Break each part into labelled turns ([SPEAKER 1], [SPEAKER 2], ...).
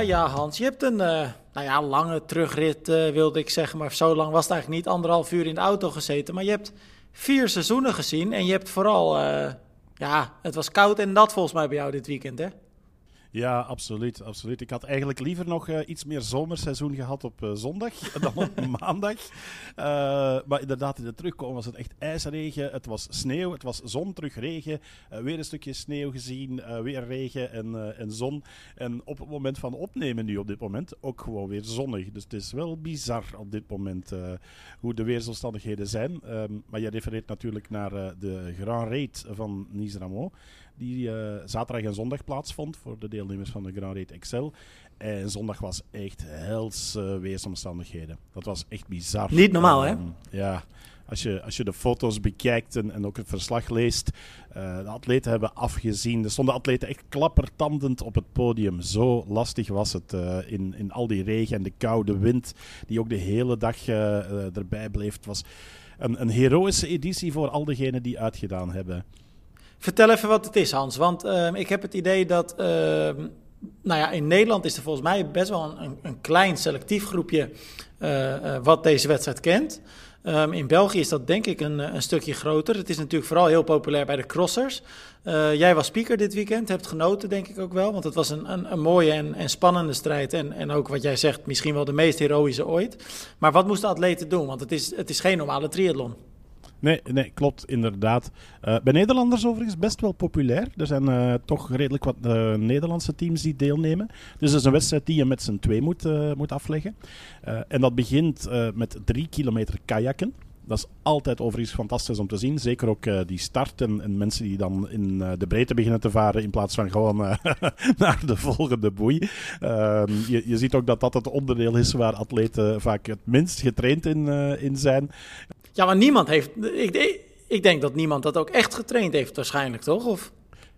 [SPEAKER 1] Ja, Hans. Je hebt een uh, nou ja, lange terugrit, uh, wilde ik zeggen. Maar zo lang was het eigenlijk niet. Anderhalf uur in de auto gezeten. Maar je hebt vier seizoenen gezien. En je hebt vooral... Uh, ja, het was koud en nat volgens mij bij jou dit weekend, hè?
[SPEAKER 2] Ja, absoluut, absoluut. Ik had eigenlijk liever nog uh, iets meer zomerseizoen gehad op uh, zondag dan op maandag. Uh, maar inderdaad, in de terugkomen was het echt ijsregen. Het was sneeuw, het was zon, terug regen. weer een stukje sneeuw gezien, weer regen en, en zon. En op het moment van opnemen nu op dit moment ook gewoon weer zonnig. Dus het is wel bizar op dit moment hoe de weersomstandigheden zijn. Um, maar je refereert natuurlijk naar de Grand Raid van Nice-Rameau die uh, zaterdag en zondag plaatsvond voor de deelnemers van de Grand Raid Excel. En zondag was echt hels uh, weersomstandigheden. Dat was echt bizar.
[SPEAKER 1] Niet normaal, hè?
[SPEAKER 2] Um, ja. Als je, als je de foto's bekijkt en, en ook het verslag leest, uh, de atleten hebben afgezien. Er stonden atleten echt klappertandend op het podium. Zo lastig was het uh, in, in al die regen en de koude wind die ook de hele dag erbij bleef. Het was een, een heroïsche editie voor al diegenen die uitgedaan hebben.
[SPEAKER 1] Vertel even wat het is, Hans. Want uh, ik heb het idee dat. Uh, nou ja, in Nederland is er volgens mij best wel een, een klein selectief groepje. Uh, wat deze wedstrijd kent. Um, in België is dat denk ik een, een, stukje groter. Het is natuurlijk vooral heel populair bij de crossers. jij was speaker dit weekend, hebt genoten denk ik ook wel. Want het was een, een, een mooie en, en, spannende strijd. En, en ook wat jij zegt, misschien wel de meest heroïsche ooit. Maar wat moesten atleten doen? Want het is, het is geen normale triathlon.
[SPEAKER 2] Nee, nee, klopt, inderdaad. Uh, bij Nederlanders overigens best wel populair. Er zijn uh, toch redelijk wat uh, Nederlandse teams die deelnemen. Dus het is een wedstrijd die je met z'n twee moet, moet afleggen. en dat begint met drie kilometer kajakken. Dat is altijd overigens fantastisch om te zien. Zeker ook die start en, en, mensen die dan in de breedte beginnen te varen in plaats van gewoon naar de volgende boei. Ehm, je, je, ziet ook dat dat het onderdeel is waar atleten vaak het minst getraind in, in zijn.
[SPEAKER 1] Ja, maar niemand heeft. Ik, ik denk dat niemand dat ook echt getraind heeft, waarschijnlijk, toch? Of?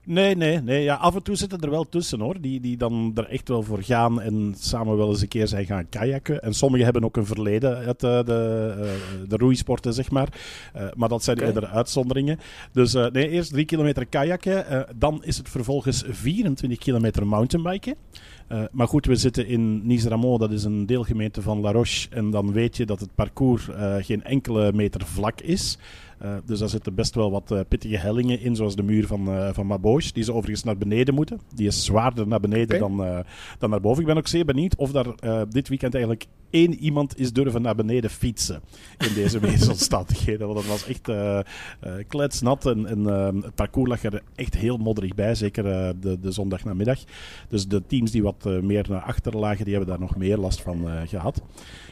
[SPEAKER 2] Nee, nee, nee. Ja, af en toe zitten er wel tussen hoor. Die, die dan er echt wel voor gaan en samen wel eens een keer zijn gaan kajakken. En sommigen hebben ook een verleden uit de, de, de roeisporten, zeg maar. Uh, maar dat zijn okay. eerder uitzonderingen. Dus uh, nee, eerst drie kilometer kajakken. Uh, dan is het vervolgens 24 kilometer mountainbiken. Uh, maar goed, we zitten in Nice-Rameau, dat is een deelgemeente van La Roche. En dan weet je dat het parcours uh, geen enkele meter vlak is. Uh, dus daar zitten best wel wat uh, pittige hellingen in, zoals de muur van, uh, van Maboche, die ze overigens naar beneden moeten. Die is zwaarder naar beneden okay. dan, dan naar boven. Ik ben ook zeer benieuwd of daar dit weekend eigenlijk één iemand is durven naar beneden fietsen in deze weersomstandigheden. Want dat was echt kletsnat en, en het parcours lag er echt heel modderig bij, zeker de, de zondagnamiddag. Dus de teams die wat meer naar achter lagen, die hebben daar nog meer last van gehad.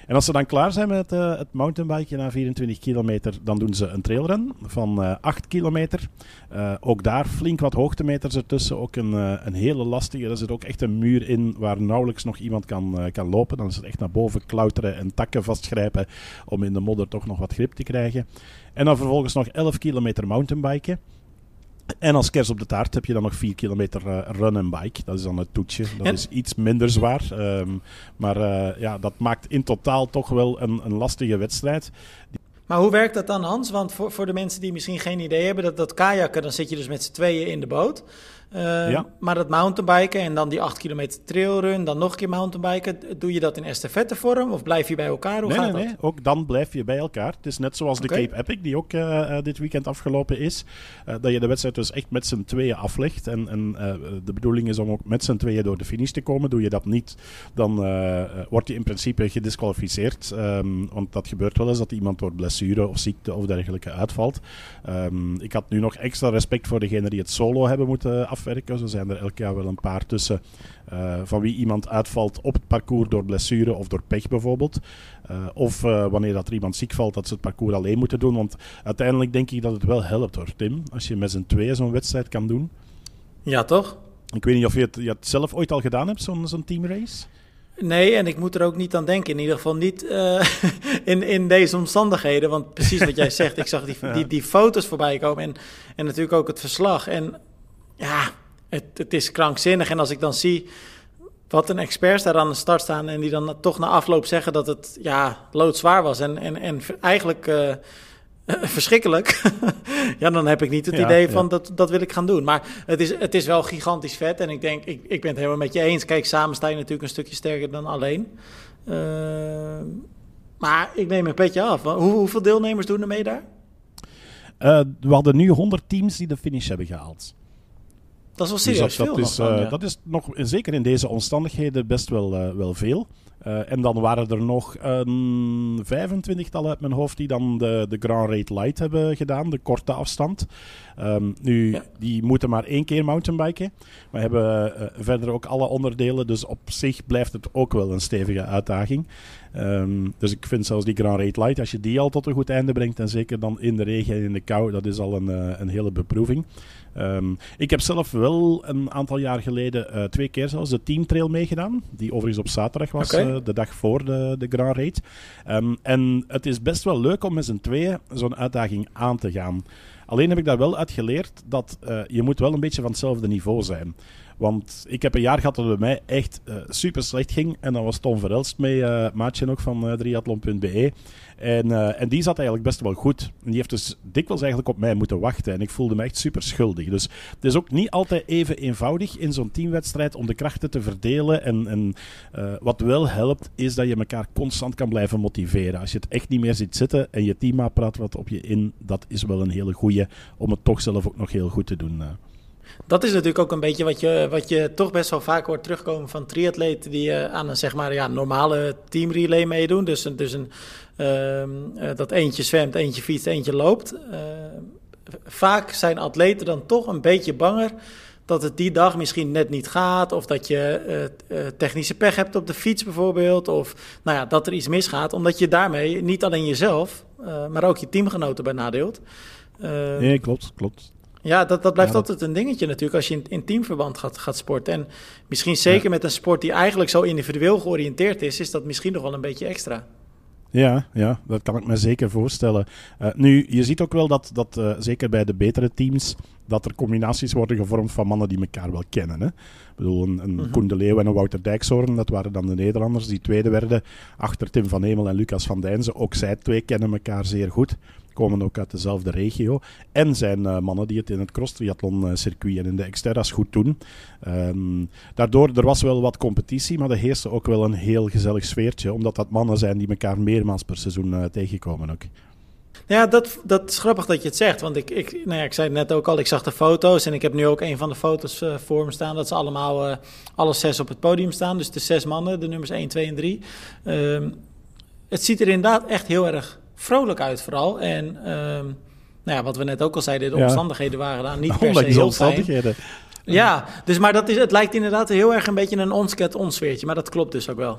[SPEAKER 2] En als ze dan klaar zijn met uh, het mountainbiken na 24 kilometer, dan doen ze een trailrun van uh, 8 kilometer. Uh, ook daar flink wat hoogtemeters ertussen. Ook een, een hele lastige. Er zit ook echt een muur in waar nauwelijks nog iemand kan, kan lopen. Dan is het echt naar boven klauteren en takken vastgrijpen om in de modder toch nog wat grip te krijgen. En dan vervolgens nog 11 kilometer mountainbiken. En als kers op de taart heb je dan nog 4 kilometer uh, run en bike. Dat is dan het toetje. Dat en? is iets minder zwaar. Um, maar uh, ja, dat maakt in totaal toch wel een, een lastige wedstrijd.
[SPEAKER 1] Maar hoe werkt dat dan, Hans? Want voor, voor de mensen die misschien geen idee hebben, dat, dat kajakken, dan zit je dus met z'n tweeën in de boot. Uh, ja. Maar dat mountainbiken en dan die 8 kilometer trailrun, dan nog een keer mountainbiken, doe je dat in vorm of blijf je bij elkaar? Hoe
[SPEAKER 2] nee,
[SPEAKER 1] gaat
[SPEAKER 2] nee,
[SPEAKER 1] dat?
[SPEAKER 2] nee, ook dan blijf je bij elkaar. Het is net zoals okay. de Cape Epic, die ook uh, dit weekend afgelopen is. Uh, dat je de wedstrijd dus echt met z'n tweeën aflegt. En, en de bedoeling is om ook met z'n tweeën door de finish te komen. Doe je dat niet, dan word je in principe gedisqualificeerd. Um, want dat gebeurt wel eens dat iemand door blessure of ziekte of dergelijke uitvalt. Um, ik had nu nog extra respect voor degenen die het solo hebben moeten afleggen afwerken. Zo zijn er elk jaar wel een paar tussen uh, van wie iemand uitvalt op het parcours door blessure of door pech bijvoorbeeld. Uh, of uh, wanneer dat er iemand ziek valt, dat ze het parcours alleen moeten doen. Want uiteindelijk denk ik dat het wel helpt hoor, Tim. Als je met z'n tweeën zo'n wedstrijd kan doen.
[SPEAKER 1] Ja, toch?
[SPEAKER 2] Ik weet niet of je het, je het zelf ooit al gedaan hebt, zo'n zo'n teamrace.
[SPEAKER 1] Nee, en ik moet er ook niet aan denken. In ieder geval niet uh, in, in deze omstandigheden. Want precies wat jij zegt, ik zag die, die, die foto's voorbij komen. En, en natuurlijk ook het verslag. En ja, het, het is krankzinnig. En als ik dan zie wat een experts daar aan de start staan en die dan toch na afloop zeggen dat het ja, loodzwaar was. En, en, en eigenlijk uh, verschrikkelijk. ja, dan heb ik niet het idee van dat, dat wil ik gaan doen. Maar het is, het is wel gigantisch vet. En ik denk, ik, ik ben het helemaal met je eens. Kijk, samen sta je natuurlijk een stukje sterker dan alleen. Uh, maar ik neem een petje af. Hoe, hoeveel deelnemers doen er mee daar?
[SPEAKER 2] Uh, we hadden nu 100 teams die de finish hebben gehaald.
[SPEAKER 1] Dat is wel serieus
[SPEAKER 2] dus dat,
[SPEAKER 1] veel.
[SPEAKER 2] Dat is,
[SPEAKER 1] nog
[SPEAKER 2] uh, dat is nog, zeker in deze omstandigheden, best wel, uh, wel veel. Uh, en dan waren er nog een 25-tal uit mijn hoofd die dan de, de Grand Raid Light hebben gedaan, de korte afstand. Um, nu, ja. die moeten maar één keer mountainbiken. We hebben uh, verder ook alle onderdelen, dus op zich blijft het ook wel een stevige uitdaging. Um, dus ik vind zelfs die Grand Raid Light, als je die al tot een goed einde brengt, en zeker dan in de regen en in de kou, dat is al een, uh, een hele beproeving. Um, ik heb zelf wel een aantal jaar geleden uh, twee keer zelfs de teamtrail meegedaan, die overigens op zaterdag was, okay. uh, de dag voor de, de Grand Raid. Um, en het is best wel leuk om met z'n tweeën zo'n uitdaging aan te gaan. Alleen heb ik daar wel uit geleerd dat uh, je moet wel een beetje van hetzelfde niveau zijn. Want ik heb een jaar gehad dat het bij mij echt uh, super slecht ging. En dan was Tom Verelst mee, uh, maatje ook van uh, triathlon.be. En, en die zat eigenlijk best wel goed. En die heeft dus dikwijls eigenlijk op mij moeten wachten. En ik voelde me echt super schuldig. Dus het is ook niet altijd even eenvoudig in zo'n teamwedstrijd om de krachten te verdelen. En, en wat wel helpt, is dat je elkaar constant kan blijven motiveren. Als je het echt niet meer ziet zitten en je teammaat praat wat op je in, dat is wel een hele goeie om het toch zelf ook nog heel goed te doen.
[SPEAKER 1] Dat is natuurlijk ook een beetje wat je, wat je toch best wel vaak hoort terugkomen van triatleten die uh, aan een zeg maar, ja, normale teamrelay meedoen. Dus, dus een, uh, uh, dat eentje zwemt, eentje fietst, eentje loopt. vaak zijn atleten dan toch een beetje banger dat het die dag misschien net niet gaat. Of dat je technische pech hebt op de fiets bijvoorbeeld. Of nou ja, dat er iets misgaat. Omdat je daarmee niet alleen jezelf, maar ook je teamgenoten benadeelt.
[SPEAKER 2] nee, klopt, klopt.
[SPEAKER 1] Ja, dat, dat blijft ja, dat... altijd een dingetje natuurlijk als je in, in teamverband gaat, gaat sporten. En misschien zeker ja. met een sport die eigenlijk zo individueel georiënteerd is, is dat misschien nog wel een beetje extra.
[SPEAKER 2] Ja, ja, dat kan ik me zeker voorstellen. Uh, nu, je ziet ook wel dat, dat uh, zeker bij de betere teams, dat er combinaties worden gevormd van mannen die elkaar wel kennen. Hè? Ik bedoel, een, een mm-hmm. Koen de Leeuw en een Wouter Dijkshoorn, dat waren dan de Nederlanders die tweede werden, achter Tim van Hemel en Lucas van Dijnzen. Ook zij twee kennen elkaar zeer goed komen ook uit dezelfde regio. En zijn uh, mannen die het in het cross-triathlon circuit en in de Xterra's goed doen. Um, daardoor, er was wel wat competitie, maar er heerste ook wel een heel gezellig sfeertje. Omdat dat mannen zijn die elkaar meermaals per seizoen uh, tegenkomen ook.
[SPEAKER 1] Ja, dat, dat is grappig dat je het zegt. Want ik, ik, nou ja, ik zei net ook al, ik zag de foto's. En ik heb nu ook een van de foto's voor me staan. Dat ze allemaal, alle zes op het podium staan. Dus de zes mannen, de nummers 1, 2 en 3. Um, het ziet er inderdaad echt heel erg vrolijk uit vooral. En um, nou ja, wat we net ook al zeiden, de ja. omstandigheden waren daar niet per se heel. Fijn. Ja, dus maar dat is, het lijkt inderdaad heel erg een beetje een onsket onsfeertje. Maar dat klopt dus ook wel.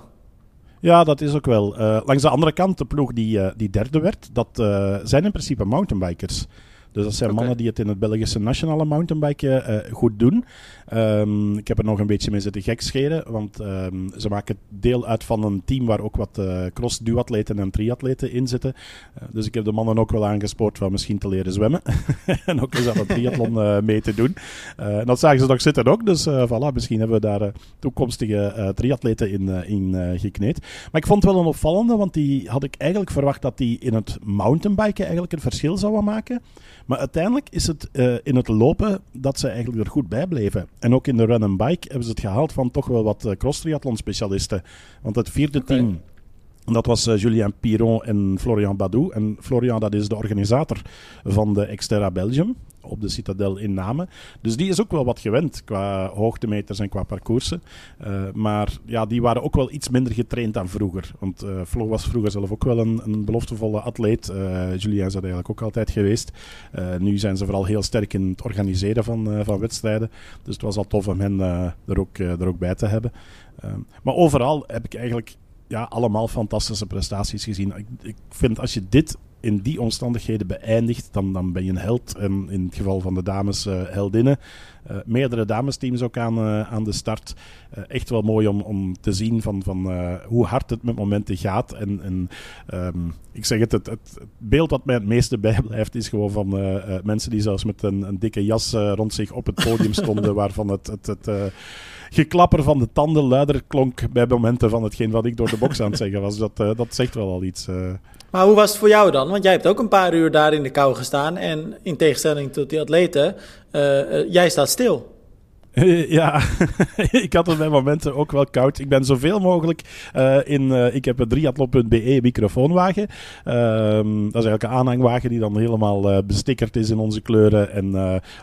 [SPEAKER 2] Ja, dat is ook wel. Uh, langs de andere kant, de ploeg die, uh, die derde werd, dat uh, zijn in principe mountainbikers. Dus dat zijn okay. mannen die het in het Belgische nationale mountainbiken goed doen. Um, ik heb er nog een beetje mee zitten gekscheren, want um, ze maken deel uit van een team waar ook wat uh, cross-duatleten en triatleten in zitten. Uh, dus ik heb de mannen ook wel aangespoord van misschien te leren zwemmen. en ook eens aan het triathlon mee te doen. en dat zagen ze nog zitten ook, dus voilà, misschien hebben we daar toekomstige triatleten in, in gekneed. Maar ik vond het wel een opvallende, want die had ik eigenlijk verwacht dat die in het mountainbiken eigenlijk een verschil zouden maken. Maar uiteindelijk is het in het lopen dat ze eigenlijk er goed bij bleven. En ook in de run and bike hebben ze het gehaald van toch wel wat uh, cross-triathlon specialisten. Want het vierde okay. team, dat was uh, Julien Piron en Florian Badou. En Florian, dat is de organisator van de Xterra Belgium op de Citadel in Namen. Dus die is ook wel wat gewend qua hoogtemeters en qua parcoursen. Uh, maar ja, die waren ook wel iets minder getraind dan vroeger. Want uh, Flo was vroeger zelf ook wel een, een beloftevolle atleet. Uh, Julien is dat eigenlijk ook altijd geweest. nu zijn ze vooral heel sterk in het organiseren van, van wedstrijden. Dus het was al tof om hen er, ook, er ook bij te hebben. maar overal heb ik eigenlijk ja, allemaal fantastische prestaties gezien. Ik, ik vind als je dit in die omstandigheden beëindigt, dan, dan ben je een held. En in het geval van de dames uh, heldinnen. Uh, meerdere damesteams ook aan, uh, aan de start. echt wel mooi om, om te zien van, van hoe hard het met momenten gaat. En, en um, ik zeg het, het, het, beeld wat mij het meeste bijblijft is gewoon van mensen die zelfs met een, een dikke jas rond zich op het podium stonden, waarvan het, het, het geklapper van de tanden luider klonk bij momenten van hetgeen wat ik door de box aan het zeggen was. Dat, dat zegt wel al iets.
[SPEAKER 1] Maar hoe was het voor jou dan? Want jij hebt ook een paar uur daar in de kou gestaan. En in tegenstelling tot die atleten, jij staat stil.
[SPEAKER 2] Ja, ik had het bij momenten ook wel koud. Ik ben zoveel mogelijk uh, in. Uh, ik heb een triathlon.be microfoonwagen. Uh, dat is eigenlijk een aanhangwagen die dan helemaal uh, bestickerd is in onze kleuren en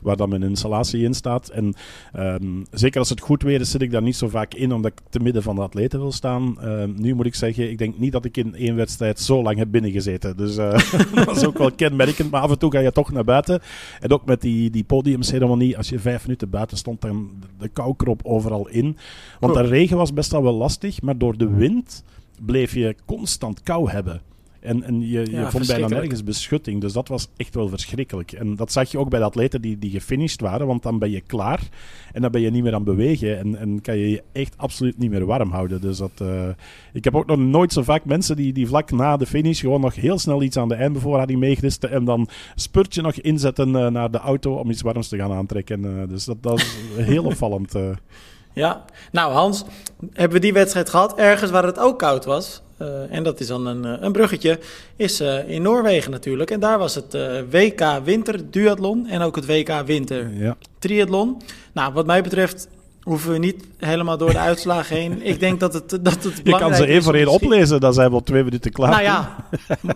[SPEAKER 2] waar dan mijn installatie in staat. En um, zeker als het goed weer zit ik daar niet zo vaak in, omdat ik te midden van de atleten wil staan. Ehm, nu moet ik zeggen, ik denk niet dat ik in één wedstrijd zo lang heb binnengezeten. Dus dat is ook wel kenmerkend. Maar af en toe ga je toch naar buiten. En ook met die, die podiumceremonie, als je vijf minuten buiten stond, dan de kou krop overal in. Want de regen was best wel lastig, maar door de wind bleef je constant kou hebben. En, en je, je vond bijna nergens beschutting. Dus dat was echt wel verschrikkelijk. En dat zag je ook bij de atleten die, die gefinished waren. Want dan ben je klaar en dan ben je niet meer aan het bewegen. En, en kan je je echt absoluut niet meer warm houden. Dus dat, uh, ik heb ook nog nooit zo vaak mensen die, die vlak na de finish gewoon nog heel snel iets aan de eindbevoorrading meegristen. En dan spurtje nog inzetten uh, naar de auto om iets warms te gaan aantrekken. Uh, dus dat, dat is heel opvallend.
[SPEAKER 1] Ja, nou Hans, hebben we die wedstrijd gehad ergens waar het ook koud was? Uh, en dat is dan een, een bruggetje, is uh, in Noorwegen natuurlijk. En daar was het uh, WK Winter Duathlon en ook het WK Winter ja. Triathlon. Nou, wat mij betreft hoeven we niet helemaal door de uitslagen heen. Ik denk dat het, dat het
[SPEAKER 2] Je kan ze één voor één oplezen, dan zijn we op twee minuten klaar.
[SPEAKER 1] Nou ja,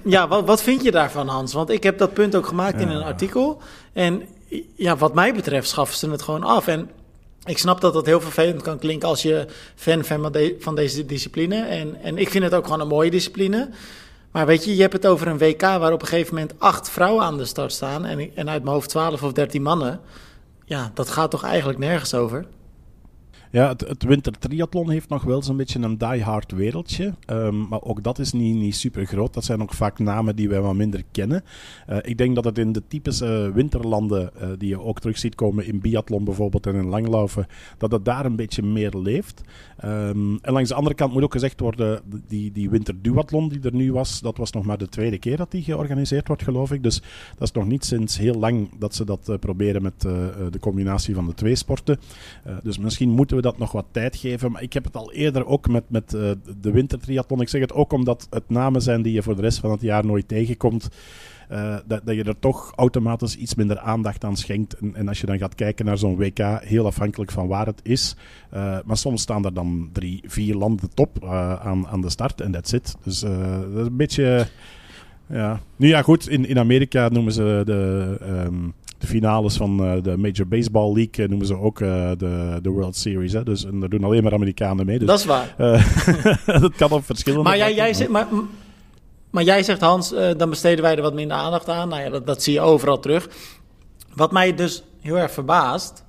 [SPEAKER 1] ja wat, wat vind je daarvan Hans? Want ik heb dat punt ook gemaakt in een artikel. En ja, wat mij betreft schaffen ze het gewoon af. En ik snap dat dat heel vervelend kan klinken als je fan bent van deze discipline. En, en ik vind het ook gewoon een mooie discipline. Maar weet je, je hebt het over een WK waar op een gegeven moment acht vrouwen aan de start staan. En, en uit mijn hoofd 12 of 13 mannen. Ja, dat gaat toch eigenlijk nergens over?
[SPEAKER 2] Ja, het, het wintertriathlon heeft nog wel zo'n beetje een die-hard wereldje. Um, maar ook dat is niet, niet super groot. Dat zijn ook vaak namen die wij wat minder kennen. Uh, ik denk dat het in de typische winterlanden, uh, die je ook terug ziet komen in biathlon bijvoorbeeld en in langlaufen, dat het daar een beetje meer leeft. Um, en langs de andere kant moet ook gezegd worden, die, die winterduathlon die er nu was, dat was nog maar de tweede keer dat die georganiseerd wordt, geloof ik. Dus dat is nog niet sinds heel lang dat ze dat proberen met de combinatie van de twee sporten. dus misschien moeten we dat nog wat tijd geven. Maar ik heb het al eerder ook met, met uh, de wintertriathlon. Ik zeg het ook omdat het namen zijn die je voor de rest van het jaar nooit tegenkomt. Uh, dat, dat, je er toch automatisch iets minder aandacht aan schenkt. En, en als je dan gaat kijken naar zo'n WK, heel afhankelijk van waar het is. Uh, maar soms staan er dan drie, vier landen top aan, aan de start en that's it. Dus dat is een beetje... Ja. Nu ja, goed, in, in Amerika noemen ze de... Um, de finales van uh, de Major Baseball League uh, noemen ze ook uh, de, de World Series. Hè? Dus en daar doen alleen maar Amerikanen mee. Dus,
[SPEAKER 1] dat is waar.
[SPEAKER 2] dat kan op verschillende
[SPEAKER 1] maar jij, jij zegt, maar, maar jij zegt, Hans, dan besteden wij er wat minder aandacht aan. Nou ja, dat, dat zie je overal terug. Wat mij dus heel erg verbaast,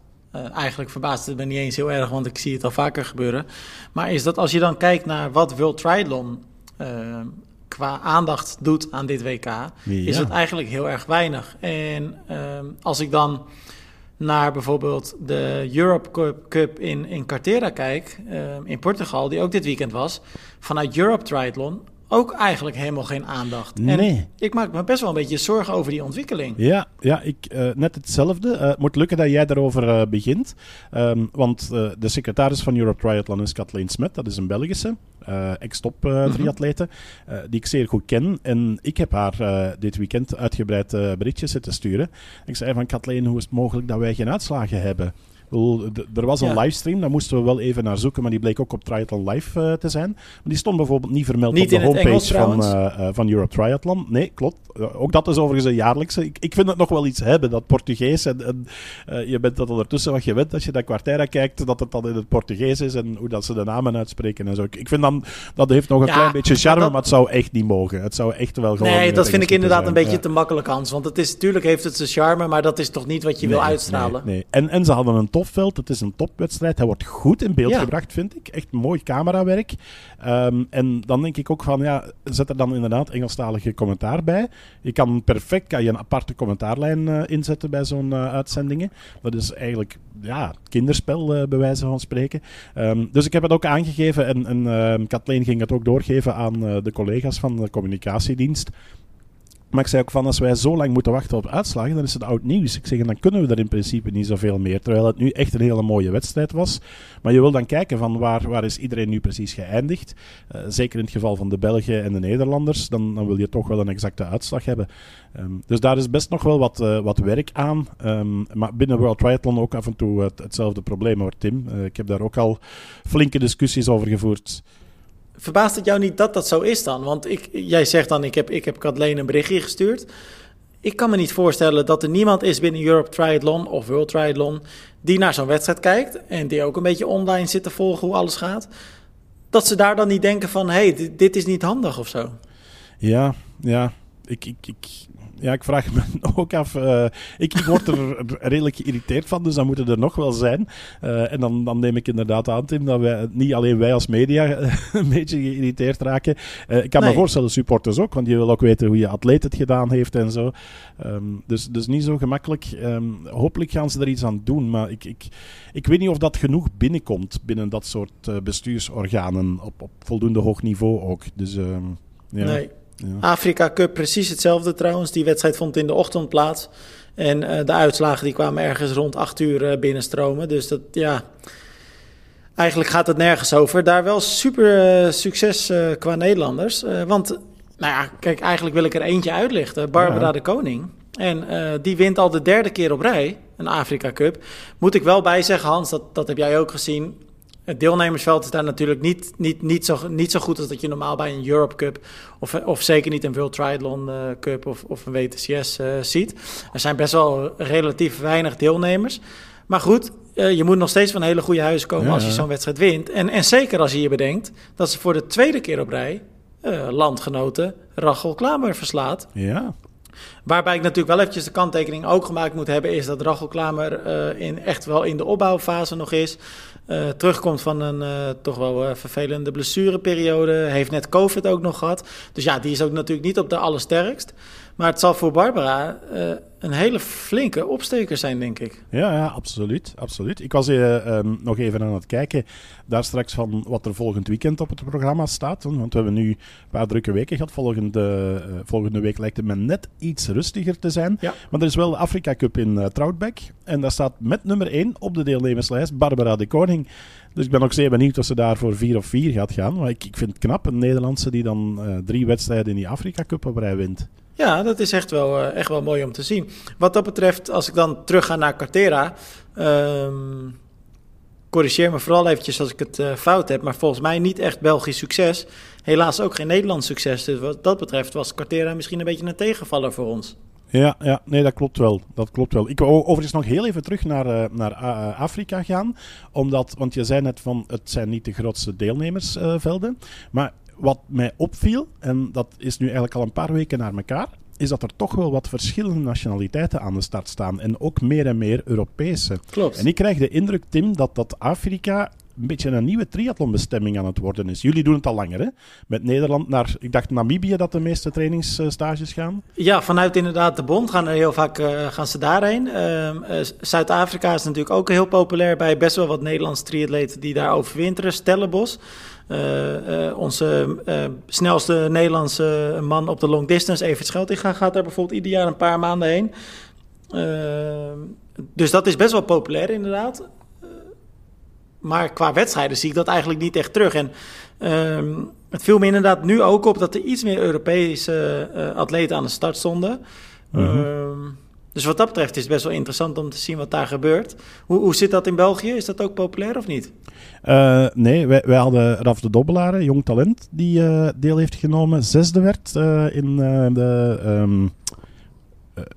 [SPEAKER 1] eigenlijk verbaast het me niet eens heel erg, want ik zie het al vaker gebeuren. Maar is dat als je dan kijkt naar wat World Triathlon qua aandacht doet aan dit WK, is het eigenlijk heel erg weinig. En ehm, als ik dan naar bijvoorbeeld de Europe Cup in, in Cartera kijk, ehm, in Portugal, die ook dit weekend was, vanuit Europe Triathlon ook eigenlijk helemaal geen aandacht.
[SPEAKER 2] Nee. En
[SPEAKER 1] ik maak me best wel een beetje zorgen over die ontwikkeling.
[SPEAKER 2] Ja, ja ik, uh, net hetzelfde. Uh, het moet lukken dat jij daarover uh, begint. Um, want de secretaris van Europe Triathlon is Kathleen Smet. Dat is een Belgische. Ex-top mhm. triatlete, die ik zeer goed ken. En ik heb haar dit weekend uitgebreid berichtjes zitten sturen. Ik zei van Kathleen, hoe is het mogelijk dat wij geen uitslagen hebben? Er was een ja. livestream, daar moesten we wel even naar zoeken, maar die bleek ook op Triathlon Live uh, te zijn. Maar die stond bijvoorbeeld niet vermeld niet op de homepage Engels, van, uh, van Europe Triathlon. Nee, klopt. Uh, ook dat is overigens een jaarlijkse. Ik, ik vind het nog wel iets hebben, dat Portugees. En, en je bent dat ondertussen wat je weet als je dat kwartier kijkt, dat het dan in het Portugees is en hoe dat ze de namen uitspreken en zo. Ik, ik vind dan, dat heeft nog een ja, klein beetje charme, maar, dat... maar, het zou echt niet mogen. Het zou echt wel gewoon...
[SPEAKER 1] Nee, dat vind ik inderdaad een beetje te makkelijk, Hans. Want het is, natuurlijk heeft het zijn charme, maar dat is toch niet wat je nee, wil uitstralen.
[SPEAKER 2] Nee, nee. En, en ze hadden een top topveld. Het is een topwedstrijd. Hij wordt goed in beeld ja. gebracht, vind ik. Echt mooi camerawerk. Um, en dan denk ik ook van, ja, zet er dan inderdaad Engelstalige commentaar bij. Je kan perfect kan je een aparte commentaarlijn uh, inzetten bij zo'n uh, uitzendingen. Dat is eigenlijk ja, kinderspel, uh, bij wijze van spreken. Um, dus ik heb het ook aangegeven en, en Kathleen ging het ook doorgeven aan de collega's van de communicatiedienst. Maar ik zei ook van, als wij zo lang moeten wachten op uitslagen, dan is het oud nieuws. Ik zeg, dan kunnen we er in principe niet zoveel meer. Terwijl het nu echt een hele mooie wedstrijd was. Maar je wil dan kijken van waar, waar is iedereen nu precies geëindigd. Uh, zeker in het geval van de Belgen en de Nederlanders. Dan, dan wil je toch wel een exacte uitslag hebben. Um, dus daar is best nog wel wat, uh, wat werk aan. Um, maar binnen World Triathlon ook af en toe het, hetzelfde probleem hoor, Tim. Uh, ik heb daar ook al flinke discussies over gevoerd.
[SPEAKER 1] Verbaast het jou niet dat dat zo is dan? Want ik, jij zegt dan, ik heb, ik heb Kathleen een berichtje gestuurd. Ik kan me niet voorstellen dat er niemand is binnen Europe Triathlon of World Triathlon... die naar zo'n wedstrijd kijkt en die ook een beetje online zit te volgen hoe alles gaat... dat ze daar dan niet denken van, hé, hey, dit, dit is niet handig of zo.
[SPEAKER 2] Ja, ja. Ik, ik, ik, ja, ik vraag me ook af. Uh, ik, ik, word er redelijk geïrriteerd van, dus dan moeten er nog wel zijn. Uh, en dan, dan neem ik inderdaad aan, Tim, dat wij, niet alleen wij als media een beetje geïrriteerd raken. Uh, ik kan nee. me voorstellen, supporters ook, want je wil ook weten hoe je atleet het gedaan heeft en zo. Um, dus, dus niet zo gemakkelijk. Um, hopelijk gaan ze er iets aan doen, maar ik, ik, ik weet niet of dat genoeg binnenkomt binnen dat soort bestuursorganen op, op voldoende hoog niveau ook. Dus um, ja.
[SPEAKER 1] Nee. Ja. Afrika Cup precies hetzelfde trouwens. Die wedstrijd vond in de ochtend plaats. En uh, de uitslagen die kwamen ergens rond 8 uur uh, binnenstromen. Dus dat, ja... Eigenlijk gaat het nergens over. Daar wel super uh, succes qua Nederlanders. want, nou ja, kijk, eigenlijk wil ik er eentje uitlichten. Barbara ja. de Koning. En die wint al de derde keer op rij, een Afrika Cup. Moet ik wel bij zeggen, Hans, dat, dat heb jij ook gezien het deelnemersveld is daar natuurlijk niet, niet, niet, zo, niet zo goed als dat je normaal bij een Europe Cup of, of zeker niet een World Triathlon uh, Cup of, of een WTCS uh, ziet. Er zijn best wel relatief weinig deelnemers. Maar goed, uh, je moet nog steeds van hele goede huizen komen ja, als je zo'n wedstrijd wint. En, en zeker als je je bedenkt dat ze voor de tweede keer op rij landgenoten Rachel Klamer verslaat.
[SPEAKER 2] Ja.
[SPEAKER 1] Waarbij ik natuurlijk wel eventjes de kanttekening ook gemaakt moet hebben, is dat Rachel Klamer in, echt wel in de opbouwfase nog is. Uh, terugkomt van een uh, toch wel uh, vervelende blessureperiode. Heeft net COVID ook nog gehad. Dus ja, die is ook natuurlijk niet op de allersterkst. Maar het zal voor Barbara een hele flinke opsteker zijn, denk ik.
[SPEAKER 2] Ja, ja absoluut, absoluut. Ik was um, nog even aan het kijken daar straks van wat er volgend weekend op het programma staat. Want we hebben nu een paar drukke weken gehad. Volgende, volgende week lijkt het me net iets rustiger te zijn.
[SPEAKER 1] Ja.
[SPEAKER 2] Maar er is wel de Afrika Cup in Troutbeck. En daar staat met nummer 1 op de deelnemerslijst Barbara de Koning. Dus ik ben ook zeer benieuwd of ze daar voor vier of vier gaat gaan. Maar ik, ik vind het knap, een Nederlandse die dan drie wedstrijden in die Afrika Cup op rij wint.
[SPEAKER 1] Ja, dat is echt wel, uh, echt wel mooi om te zien. Wat dat betreft, als ik dan terug ga naar Cartera... Um, corrigeer me vooral eventjes als ik het uh, fout heb... maar volgens mij niet echt Belgisch succes. Helaas ook geen Nederlands succes. Dus wat dat betreft was Cartera misschien een beetje een tegenvaller voor ons.
[SPEAKER 2] Ja, ja, nee, dat klopt wel. Dat klopt wel. Ik wil overigens nog heel even terug naar, uh, naar Afrika gaan. Omdat, want je zei net van het zijn niet de grootste deelnemersvelden. Maar wat mij opviel, en dat is nu eigenlijk al een paar weken naar elkaar, is dat er toch wel wat verschillende nationaliteiten aan de start staan. En ook meer en meer Europese.
[SPEAKER 1] Klopt.
[SPEAKER 2] En ik krijg de indruk, Tim, dat, dat Afrika een beetje een nieuwe triathlonbestemming aan het worden is. Jullie doen het al langer, hè? Met Nederland naar, ik dacht Namibië dat de meeste trainingsstages gaan.
[SPEAKER 1] Ja, vanuit inderdaad de bond gaan er heel vaak uh, gaan ze daarheen. Uh, uh, Zuid-Afrika is natuurlijk ook heel populair bij best wel wat Nederlandse triatleten die daar overwinteren. Stellenbos. onze snelste Nederlandse man op de long distance, Evert Scheltinga, gaat daar bijvoorbeeld ieder jaar een paar maanden heen. dus dat is best wel populair inderdaad maar qua wedstrijden zie ik dat eigenlijk niet echt terug. En um, het viel me inderdaad nu ook op dat er iets meer Europese uh, atleten aan de start stonden. Mm -hmm. um, dus wat dat betreft is het best wel interessant om te zien wat daar gebeurt. Hoe, hoe zit dat in België? Is dat ook populair of niet?
[SPEAKER 2] Uh, nee, wij, wij, hadden Raf de Dobbelaar, jong talent, die uh, deel heeft genomen. Zesde werd in de... Um,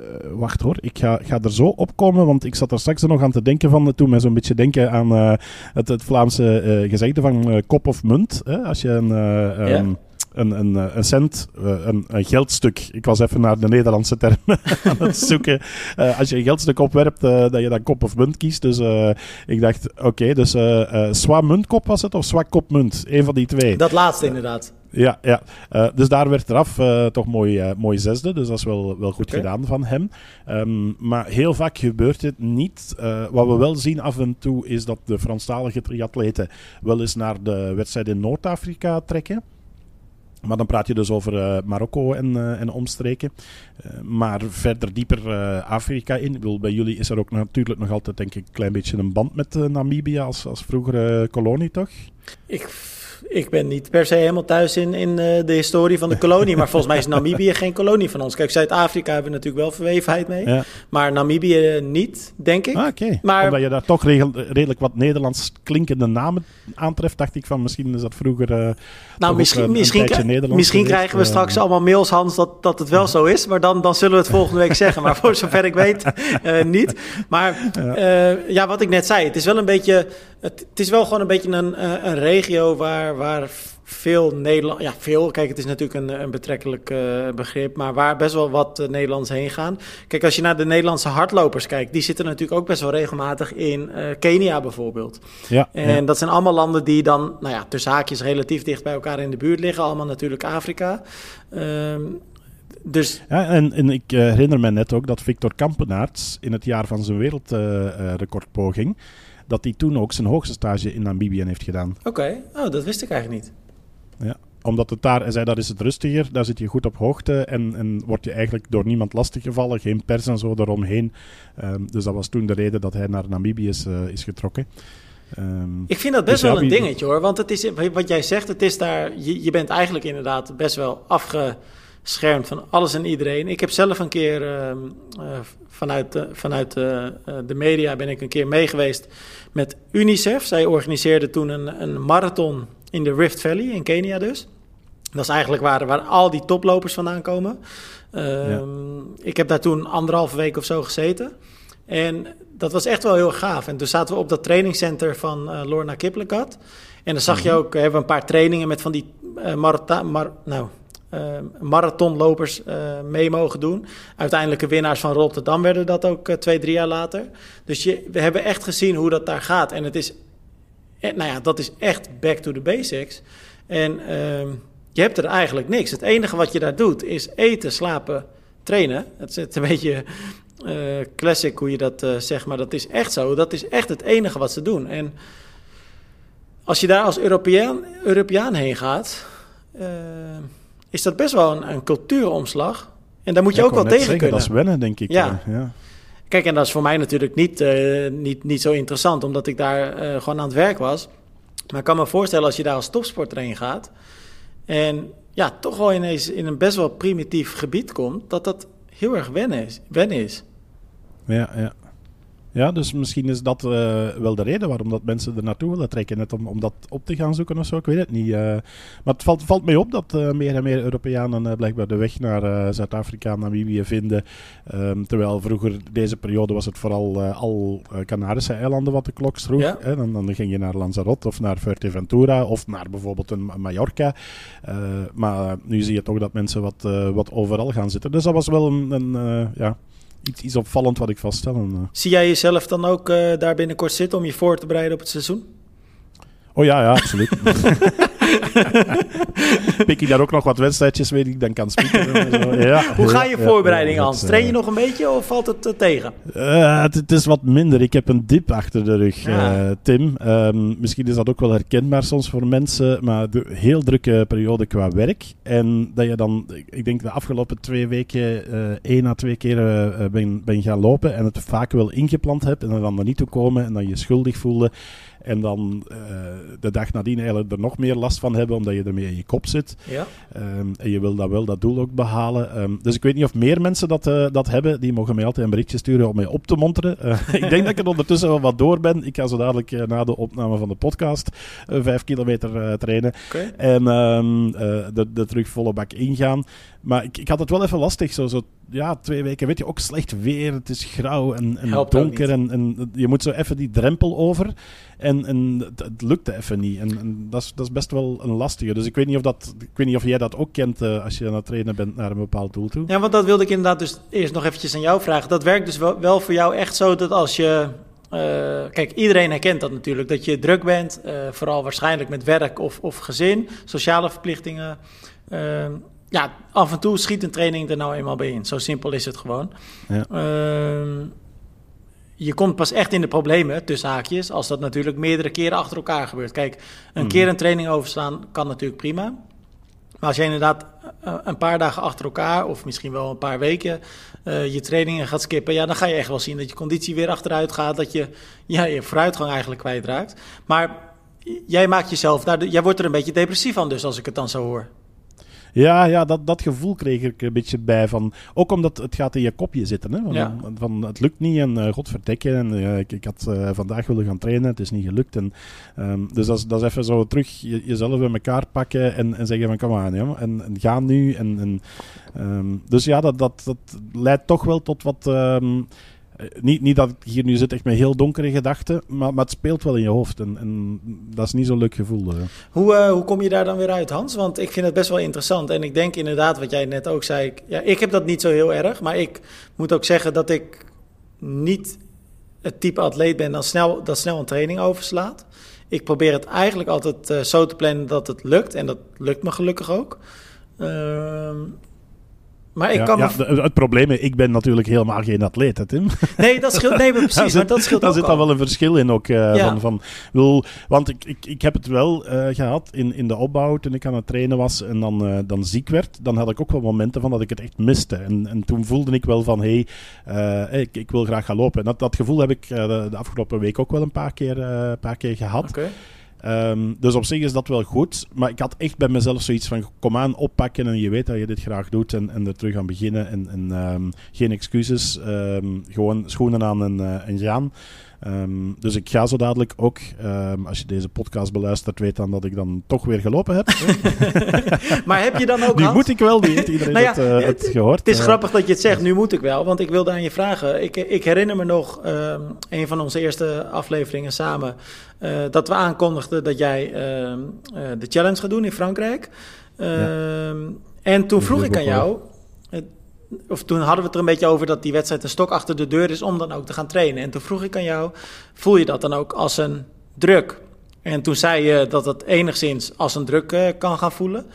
[SPEAKER 2] uh, wacht hoor, ik ga, ga er zo opkomen, want ik zat er straks nog aan te denken van, toen mij zo'n beetje denken aan uh, het, het, Vlaamse uh, gezegde van kop of munt. Hè? Als je een, um, yeah. een, een, een, cent, een, een, geldstuk, ik was even naar de Nederlandse term aan het zoeken, als je een geldstuk opwerpt, dat je dan kop of munt kiest. Dus ik dacht, oké, okay, dus swa muntkop was het, of swa kop munt, een van die twee.
[SPEAKER 1] Dat laatste inderdaad.
[SPEAKER 2] Ja, ja. Uh, dus daar werd eraf uh, toch mooi, uh, mooi zesde. Dus dat is wel, wel goed okay. gedaan van hem. Um, maar heel vaak gebeurt het niet. wat we wel zien af en toe is dat de Franstalige triatleten wel eens naar de wedstrijd in Noord-Afrika trekken. Maar dan praat je dus over uh, Marokko en, uh, en omstreken. Uh, maar verder dieper Afrika in. Bij jullie is er ook natuurlijk nog altijd denk ik een klein beetje een band met Namibië als, als vroegere kolonie, toch?
[SPEAKER 1] Ik ik ben niet per se helemaal thuis in, in uh, de historie van de kolonie. Maar volgens mij is Namibië geen kolonie van ons. Kijk, Zuid-Afrika hebben we natuurlijk wel verwevenheid mee. Ja. Maar Namibië niet, denk ik.
[SPEAKER 2] Ah, oké. Okay. Omdat je daar toch redelijk wat Nederlands klinkende namen aantreft, dacht ik van misschien is dat vroeger. Uh,
[SPEAKER 1] nou, misschien, misschien, misschien krijgen we uh, straks allemaal mails, Hans, dat, dat het wel zo is. Maar dan, dan zullen we het volgende week zeggen. Maar voor zover ik weet, niet. Maar ja. ja, wat ik net zei, het is wel een beetje het, het, is wel gewoon een beetje een, eh, een regio waar, waar veel Nederland... Ja, veel, kijk, het is natuurlijk een, een betrekkelijk uh, begrip... maar waar best wel wat uh, Nederlanders heen gaan. Kijk, als je naar de Nederlandse hardlopers kijkt... die zitten natuurlijk ook best wel regelmatig in uh, Kenia bijvoorbeeld. Ja, en dat zijn allemaal landen die dan, nou ja, tussen haakjes relatief dicht bij elkaar in de buurt liggen. Allemaal natuurlijk Afrika. Um, dus...
[SPEAKER 2] Ja, en, en ik herinner me net ook dat Victor Kampenaerts in het jaar van zijn wereldrecordpoging dat hij toen ook zijn hoogste stage in Namibië heeft gedaan.
[SPEAKER 1] Oké, oh, dat wist ik eigenlijk niet.
[SPEAKER 2] Ja, omdat het daar, hij zei, dat is het rustiger, daar zit je goed op hoogte en, en word je eigenlijk door niemand lastiggevallen, geen pers en zo eromheen. Um, dus dat was toen de reden dat hij naar Namibië is, uh, is getrokken.
[SPEAKER 1] Um, ik vind dat best dus wel een dingetje hoor, want het is, wat jij zegt, het is daar, je, je bent eigenlijk inderdaad best wel afge schermt van alles en iedereen. Ik heb zelf een keer uh, vanuit, de, vanuit de, uh, de media ben ik een keer meegeweest met UNICEF. Zij organiseerde toen een, een marathon in de Rift Valley in Kenia dus. Dat is eigenlijk waar, waar al die toplopers vandaan komen. Ehm, ja. Ik heb daar toen anderhalve week of zo gezeten. En dat was echt wel heel gaaf. En toen zaten we op dat trainingscenter van uh, Lorna Kiplagat. En dan zag je mhm. ook, hebben we een paar trainingen met van die uh, mar, nou, marathonlopers uh, mee mogen doen. Uiteindelijke winnaars van Rotterdam werden dat ook uh, twee, drie jaar later. Dus je, we hebben echt gezien hoe dat daar gaat. En het is, nou ja, dat is echt back to the basics. En ehm, je hebt er eigenlijk niks. Het enige wat je daar doet is eten, slapen, trainen. Het is een beetje classic hoe je dat zegt, maar dat is echt zo. Dat is echt het enige wat ze doen. En als je daar als Europeaan, Europeaan heen gaat is dat best wel een, een cultuuromslag. En daar moet je ook wel tegen kunnen.
[SPEAKER 2] Dat is wennen, denk ik. Ja. ja.
[SPEAKER 1] Kijk, en dat is voor mij natuurlijk niet, uh, niet, niet zo interessant, omdat ik daar uh, gewoon aan het werk was. Maar ik kan me voorstellen als je daar als topsporter heen gaat en ja, toch wel ineens in een best wel primitief gebied komt, dat dat heel erg wennen is. Wennen is.
[SPEAKER 2] Ja, ja. Ja, dus misschien is dat uh, wel de reden waarom dat mensen er naartoe willen trekken. Net om, om dat op te gaan zoeken of zo, ik weet het niet. Uh, maar het valt, valt mij op dat uh, meer en meer Europeanen blijkbaar de weg naar Zuid-Afrika, Namibië vinden. Um, terwijl vroeger, deze periode, was het vooral al Canarische eilanden wat de klok sloeg. Ja. Hè? Dan, dan, ging je naar Lanzarote of naar Fuerteventura of naar bijvoorbeeld een Mallorca. maar nu zie je toch dat mensen wat, wat overal gaan zitten. Dus dat was wel een, een ja iets, opvallend wat ik vaststel. En, uh...
[SPEAKER 1] Zie jij jezelf dan ook uh, daar binnenkort zitten om je voor te bereiden op het seizoen?
[SPEAKER 2] Oh ja, ja, absoluut. Pik je daar ook nog wat wedstrijdjes, weet ik, dan kan spieken.
[SPEAKER 1] Ja, Hoe ga je voorbereiding aan? Train je nog een beetje of valt het uh, tegen?
[SPEAKER 2] Uh, het, het, is wat minder. Ik heb een dip achter de rug, uh, Tim. Um, misschien is dat ook wel herkenbaar soms voor mensen, maar de heel drukke periode qua werk. En dat je dan, ik denk de afgelopen twee weken één à twee keer ben, ben gaan lopen en het vaak wel ingepland hebt en er dan er niet toe komen en dan je schuldig voelde. En dan uh, de dag nadien eigenlijk er nog meer last van hebben, omdat je ermee in je kop zit. Ja. Um, en je wil dat wel, dat doel ook behalen. Um, dus ik weet niet of meer mensen dat, uh, dat hebben. Die mogen mij altijd een berichtje sturen om mij op te monteren. Uh, ik denk dat ik er ondertussen wel wat door ben. Ik ga zo dadelijk na de opname van de podcast vijf kilometer trainen. Okay. En um, de, de terug volle bak ingaan. Maar ik, ik had het wel even lastig. Zo, zo ja, twee weken, weet je, ook slecht weer. Het is grauw en, en donker. En, en je moet zo even die drempel over. En, en het, het lukte even niet. En, en, dat, is, dat is best wel een lastige. Dus ik weet niet of, dat, ik weet niet of jij dat ook kent uh, als je aan het trainen bent naar een bepaald doel toe.
[SPEAKER 1] Ja, want dat wilde ik inderdaad dus eerst nog eventjes aan jou vragen. Dat werkt dus wel, wel voor jou echt zo dat als je... Uh, kijk, iedereen herkent dat natuurlijk, dat je druk bent. Uh, vooral waarschijnlijk met werk of, of gezin, sociale verplichtingen ja, af en toe schiet een training er nou eenmaal bij in. Zo simpel is het gewoon. Ja. Uh, je komt pas echt in de problemen, tussen haakjes, als dat natuurlijk meerdere keren achter elkaar gebeurt. Kijk, een mhm. keer een training overslaan kan natuurlijk prima. Maar als je inderdaad eh, een paar dagen achter elkaar, of misschien wel een paar weken, uh, je trainingen gaat skippen, ja, dan ga je echt wel zien dat je conditie weer achteruit gaat, dat je ja, je vooruitgang eigenlijk kwijtraakt. Maar jij maakt jezelf, daar, jij wordt er een beetje depressief van, dus als ik het dan zo hoor.
[SPEAKER 2] Ja, ja dat, dat gevoel kreeg ik een beetje bij. Van, ook omdat het gaat in je kopje zitten. Hè? Van,
[SPEAKER 1] Ja.
[SPEAKER 2] van het lukt niet en uh, godverdekken. En, uh, ik, ik had uh, vandaag willen gaan trainen, het is niet gelukt. En, um, dus dat is, dat is even zo terug je, jezelf bij elkaar pakken en, en zeggen van kom aan. Ja, en, en ga nu. En, en, um, dus ja, dat, dat, dat leidt toch wel tot wat... Um, niet, niet dat ik hier nu zit echt met heel donkere gedachten, maar, maar het speelt wel in je hoofd. En, en dat is niet zo'n leuk gevoel. Uh.
[SPEAKER 1] Hoe, uh, hoe kom je daar dan weer uit, Hans? Want ik vind het best wel interessant. En ik denk inderdaad, wat jij net ook zei. Ja, ik heb dat niet zo heel erg. Maar ik moet ook zeggen dat ik niet het type atleet ben dat snel, dat snel een training overslaat. Ik probeer het eigenlijk altijd uh, zo te plannen dat het lukt. En dat lukt me gelukkig ook. Ehm, maar ik
[SPEAKER 2] ja,
[SPEAKER 1] kan
[SPEAKER 2] ja, het probleem is, ik ben natuurlijk helemaal geen atleet, hè, Tim.
[SPEAKER 1] Nee, dat scheelt, nee, precies,
[SPEAKER 2] daar zit,
[SPEAKER 1] maar dat scheelt
[SPEAKER 2] Daar
[SPEAKER 1] ook
[SPEAKER 2] zit
[SPEAKER 1] al.
[SPEAKER 2] dan wel een verschil in ook. Uh, ja. van, van, wil, want ik, ik, ik heb het wel uh, gehad in, in de opbouw toen ik aan het trainen was en dan, uh, dan ziek werd. Dan had ik ook wel momenten van dat ik het echt miste. En, en toen voelde ik wel van, hé, hey, ik, ik wil graag gaan lopen. En dat, dat gevoel heb ik de, de, afgelopen week ook wel een paar keer, paar keer gehad.
[SPEAKER 1] Okay.
[SPEAKER 2] Um, dus op zich is dat wel goed. Maar ik had echt bij mezelf zoiets van: kom aan, oppakken. En je weet dat je dit graag doet. En, en er terug aan beginnen. En, en um, geen excuses. Um, gewoon schoenen aan en, uh, en gaan. Um, dus ik ga zo dadelijk ook, um, als je deze podcast beluistert, weet dan dat ik dan toch weer gelopen heb.
[SPEAKER 1] maar heb je dan ook.
[SPEAKER 2] Nu moet ik wel niet. Iedereen
[SPEAKER 1] nou ja,
[SPEAKER 2] het, uh, het, gehoord.
[SPEAKER 1] Het is
[SPEAKER 2] uh,
[SPEAKER 1] grappig dat je het zegt, nu moet ik wel. Want ik wilde aan je vragen. Ik, ik herinner me nog um, een van onze eerste afleveringen samen. Uh, dat we aankondigden dat jij de challenge gaat doen in Frankrijk. Ja. En toen vroeg ik aan jou of toen hadden we het er een beetje over dat die wedstrijd een stok achter de deur is om dan ook te gaan trainen. En toen vroeg ik aan jou, voel je dat dan ook als een druk? En toen zei je dat het enigszins als een druk uh, kan gaan voelen.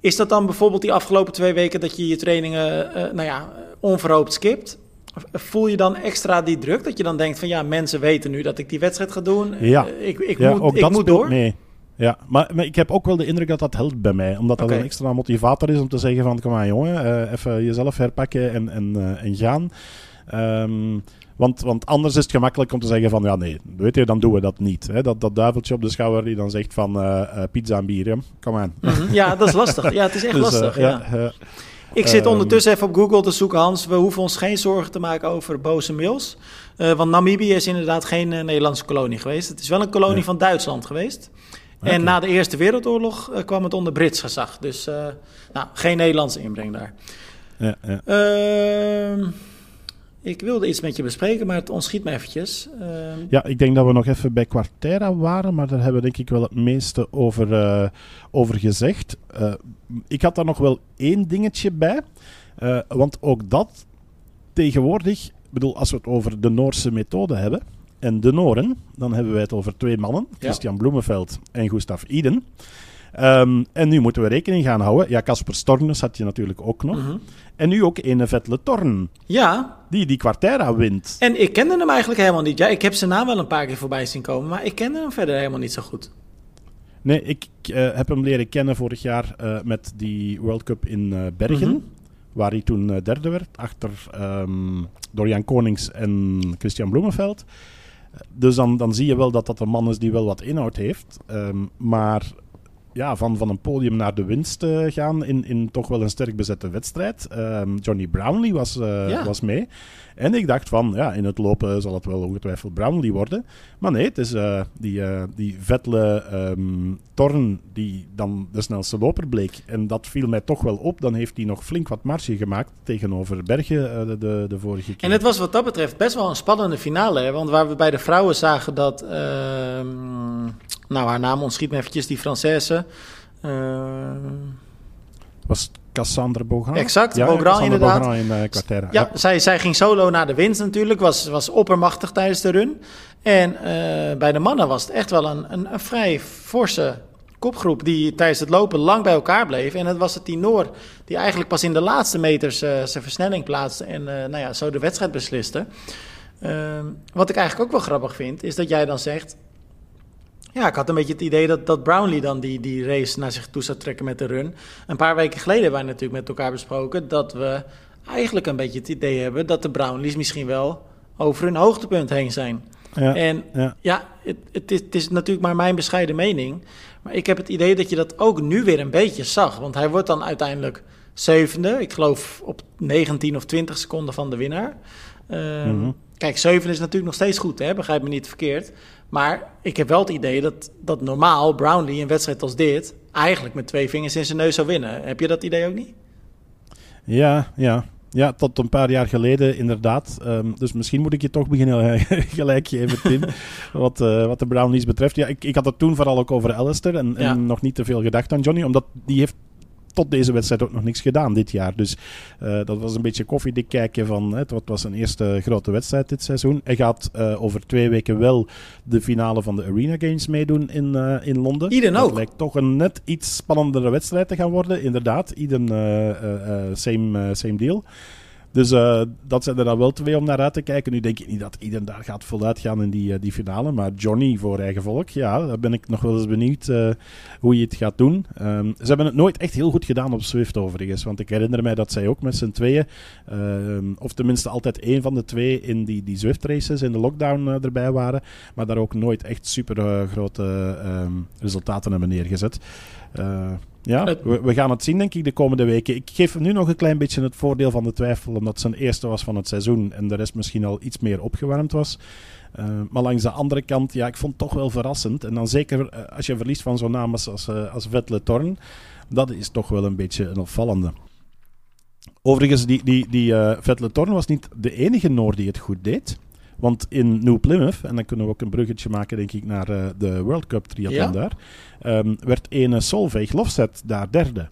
[SPEAKER 1] Is dat dan bijvoorbeeld die afgelopen twee weken dat je je trainingen, uh, nou ja, onverhoopt skipt? Voel je dan extra die druk? Dat je dan denkt van ja, mensen weten nu dat ik die wedstrijd ga doen.
[SPEAKER 2] Ja,
[SPEAKER 1] ik, ik
[SPEAKER 2] ja,
[SPEAKER 1] moet,
[SPEAKER 2] ook
[SPEAKER 1] ik
[SPEAKER 2] dat
[SPEAKER 1] moet door.
[SPEAKER 2] mee. Ja, maar, maar, ik heb ook wel de indruk dat dat helpt bij mij. Omdat dat een extra motivator is om te zeggen van... Kom aan jongen, uh, even jezelf herpakken en, en, uh, en gaan. Um, want, want anders is het gemakkelijk om te zeggen van... Ja nee, weet je, dan doen we dat niet. Hè? Dat, dat duiveltje op de schouder die dan zegt van... Uh, pizza en bier, kom aan.
[SPEAKER 1] -hmm. Ja, dat is lastig. Ja, het is echt
[SPEAKER 2] dus,
[SPEAKER 1] lastig. ja.
[SPEAKER 2] ja
[SPEAKER 1] ik zit ondertussen even op Google te zoeken, Hans. We hoeven ons geen zorgen te maken over boze mails. Uh, want Namibië is inderdaad geen uh, Nederlandse kolonie geweest. Het is wel een kolonie nee. van Duitsland geweest. Okay. En na de Eerste Wereldoorlog uh, kwam het onder Brits gezag. Dus nou, geen Nederlandse inbreng daar.
[SPEAKER 2] Ja, ja.
[SPEAKER 1] Uh, ik wilde iets met je bespreken, maar het ontschiet me eventjes. Uh,
[SPEAKER 2] ja, ik denk dat we nog even bij Quartera waren, maar daar hebben we denk ik wel het meeste over, uh, over gezegd. Ik had daar nog wel één dingetje bij, want ook dat tegenwoordig, ik bedoel, als we het over de Noorse methode hebben en de Noren, dan hebben wij het over twee mannen, ja. Christian Bloemenveld en Gustav Iden. Um, en nu moeten we rekening gaan houden. Ja, Casper Stornes had je natuurlijk ook nog.
[SPEAKER 1] Mm -hmm.
[SPEAKER 2] En nu ook Ene Vettle Torn.
[SPEAKER 1] Ja.
[SPEAKER 2] Die die Quartera wint.
[SPEAKER 1] En ik kende hem eigenlijk helemaal niet. Ja, ik heb zijn naam wel een paar keer voorbij zien komen, maar ik kende hem verder helemaal niet zo goed.
[SPEAKER 2] Nee, ik uh, heb hem leren kennen vorig jaar uh, met die World Cup in uh, Bergen. Mm -hmm. Waar hij toen derde werd, achter um, Dorian Konings en Christian Bloemenveld. Dus dan, dan zie je wel dat dat een man is die wel wat inhoud heeft. Um, maar ja, van, van een podium naar de winst uh, gaan in, in toch wel een sterk bezette wedstrijd. Um, Johnny Brownlee was, uh,
[SPEAKER 1] ja.
[SPEAKER 2] was mee. En ik dacht van, ja, in het lopen zal het wel ongetwijfeld Brownlee worden. Maar nee, het is uh, die, die Vettle um, Torn die dan de snelste loper bleek. En dat viel mij toch wel op. Dan heeft hij nog flink wat marge gemaakt tegenover Bergen de, de, de vorige keer.
[SPEAKER 1] En het was wat dat betreft best wel een spannende finale. Hè? Want waar we bij de vrouwen zagen dat... nou, haar naam ontschiet me eventjes, die Française... Uh...
[SPEAKER 2] Was Cassandre Beaugrand?
[SPEAKER 1] Exact,
[SPEAKER 2] ja,
[SPEAKER 1] Beaugrand inderdaad.
[SPEAKER 2] In, uh, Quartera.
[SPEAKER 1] Ja, ja. Zij, zij ging solo naar de winst natuurlijk, was, was oppermachtig tijdens de run. En uh, bij de mannen was het echt wel een, een, een, vrij forse kopgroep die tijdens het lopen lang bij elkaar bleef. En het was het die Noor die eigenlijk pas in de laatste meters uh, zijn versnelling plaatste en nou ja, zo de wedstrijd besliste. wat ik eigenlijk ook wel grappig vind, is dat jij dan zegt... Ja, ik had een beetje het idee dat, dat Brownlee dan die, die race naar zich toe zou trekken met de run. Een paar weken geleden hebben wij natuurlijk met elkaar besproken dat we eigenlijk een beetje het idee hebben dat de Brownlees misschien wel over hun hoogtepunt heen zijn. Ja, en ja, ja het, het, is, het, is, natuurlijk maar mijn bescheiden mening. Maar ik heb het idee dat je dat ook nu weer een beetje zag. Want hij wordt dan uiteindelijk zevende. Ik geloof op 19 of 20 seconden van de winnaar. Uh, Kijk, zeven is natuurlijk nog steeds goed, hè? begrijp me niet verkeerd. Maar ik heb wel het idee dat, dat normaal Brownlee een wedstrijd als dit... eigenlijk met twee vingers in zijn neus zou winnen. Heb je dat idee ook niet?
[SPEAKER 2] Ja, ja. Ja, tot een paar jaar geleden inderdaad. Um, dus misschien moet ik je toch beginnen gelijk geven, Tim. wat, uh, wat de Brownies betreft. Ja, ik, ik had het toen vooral ook over Alistair. En, ja. en, nog niet te veel gedacht aan Johnny. Omdat die heeft tot deze wedstrijd ook nog niks gedaan dit jaar. Dus uh, dat was een beetje koffiedik kijken van het was zijn eerste grote wedstrijd dit seizoen. Hij gaat uh, over twee weken wel de finale van de Arena Games meedoen in, uh, in Londen.
[SPEAKER 1] Iden ook.
[SPEAKER 2] Het lijkt toch een net iets spannendere wedstrijd te gaan worden, inderdaad. Iden same, same deal. Dus uh, dat zijn er dan wel twee om naar uit te kijken. Nu denk ik niet dat iedereen daar gaat voluit gaan in die, uh, die finale. Maar Johnny voor eigen volk, ja, daar ben ik nog wel eens benieuwd uh, hoe je het gaat doen. Um, ze hebben het nooit echt heel goed gedaan op Swift overigens. Want ik herinner mij dat zij ook met z'n tweeën, ehm, of tenminste altijd één van de twee in die, die Swift races in de lockdown erbij waren. Maar daar ook nooit echt super grote um, resultaten hebben neergezet. Ja, we, we, gaan het zien, denk ik, de komende weken. Ik geef hem nu nog een klein beetje het voordeel van de twijfel, omdat het zijn eerste was van het seizoen en de rest misschien al iets meer opgewarmd was. Uh, maar langs de andere kant, ja, ik vond het toch wel verrassend. En dan zeker uh, als je verliest van zo'n naam als, als, uh, als Vettel Torn, dat is toch wel een beetje een opvallende. Overigens, die, die, die Vettel Torn was niet de enige Noor die het goed deed. Want in New Plymouth, en dan kunnen we ook een bruggetje maken, denk ik, naar uh, de World Cup triathlon ja? daar, um, werd een Solveig Lofzet daar derde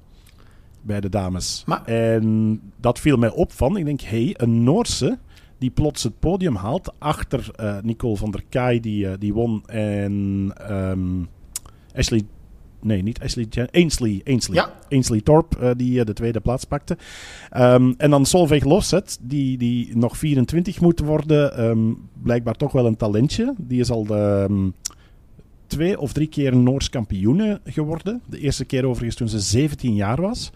[SPEAKER 2] bij de dames.
[SPEAKER 1] Maar...
[SPEAKER 2] En dat viel mij op van, ik denk, hé, hey, een Noorse die plots het podium haalt achter uh, Nicole van der Kaai, die, uh, die won, en um, Ashley nee, niet Ashley Jen Ainsley. Ainsley,
[SPEAKER 1] ja.
[SPEAKER 2] Ainsley Torp, uh, die uh, de tweede plaats pakte. Um, en dan Solveig Lofzet, die, die nog 24 moet worden. Um, blijkbaar toch wel een talentje. Die is al de, um, twee of drie keer Noors kampioene geworden. De eerste keer overigens toen ze 17 jaar was.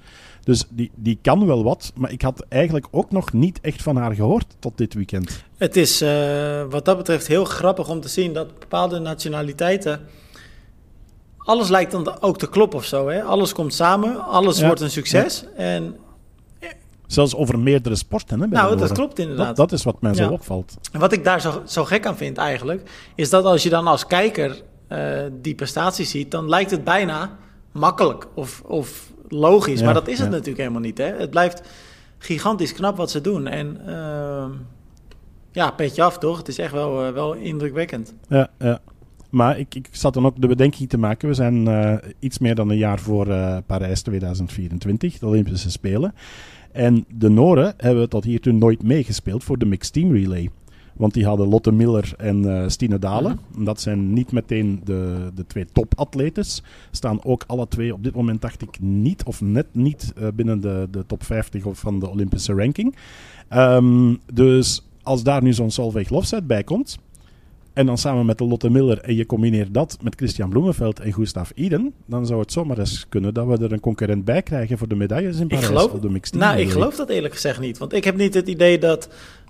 [SPEAKER 2] Dus die, die kan wel wat, maar ik had eigenlijk ook nog niet echt van haar gehoord tot dit weekend.
[SPEAKER 1] Het is uh, wat dat betreft heel grappig om te zien dat bepaalde nationaliteiten alles lijkt dan ook te kloppen of zo. Hè? Alles komt samen, alles ja. wordt een succes. Ja. En
[SPEAKER 2] Zelfs over meerdere sporten. Hè,
[SPEAKER 1] nou, dat klopt inderdaad.
[SPEAKER 2] Dat, dat is wat mij zo opvalt.
[SPEAKER 1] En wat ik daar zo, zo gek aan vind eigenlijk, is dat als je dan als kijker uh, die prestaties ziet, dan lijkt het bijna makkelijk of, of logisch. Maar dat is het natuurlijk helemaal niet. Hè? Het blijft gigantisch knap wat ze doen. En uh, ja, petje af toch? Het is echt wel, uh, wel indrukwekkend.
[SPEAKER 2] Ja, ja. Maar ik, ik zat dan ook de bedenking te maken. We zijn uh, iets meer dan een jaar voor uh, Parijs 2024, de Olympische Spelen. En de Noren hebben tot hiertoe nooit meegespeeld voor de Mixed Team Relay. Want die hadden Lotte Miller en uh, Stine Dalen. Mm-hmm. Dat zijn niet meteen de, de twee topatletes. Staan ook alle twee op dit moment, dacht ik, niet of net niet uh, binnen de, de top 50 van de Olympische ranking. Um, dus als daar nu zo'n Solveig Lofzet bij komt, en dan samen met de Lotte Miller en je combineert dat met Christian Bloemenveld en Gustav Iden, dan zou het zomaar eens kunnen dat we er een concurrent bij krijgen voor de medailles in Parijs.
[SPEAKER 1] Ik geloof,
[SPEAKER 2] op de mixed
[SPEAKER 1] nou, ik geloof dat eerlijk gezegd niet. Want ik heb niet het idee dat...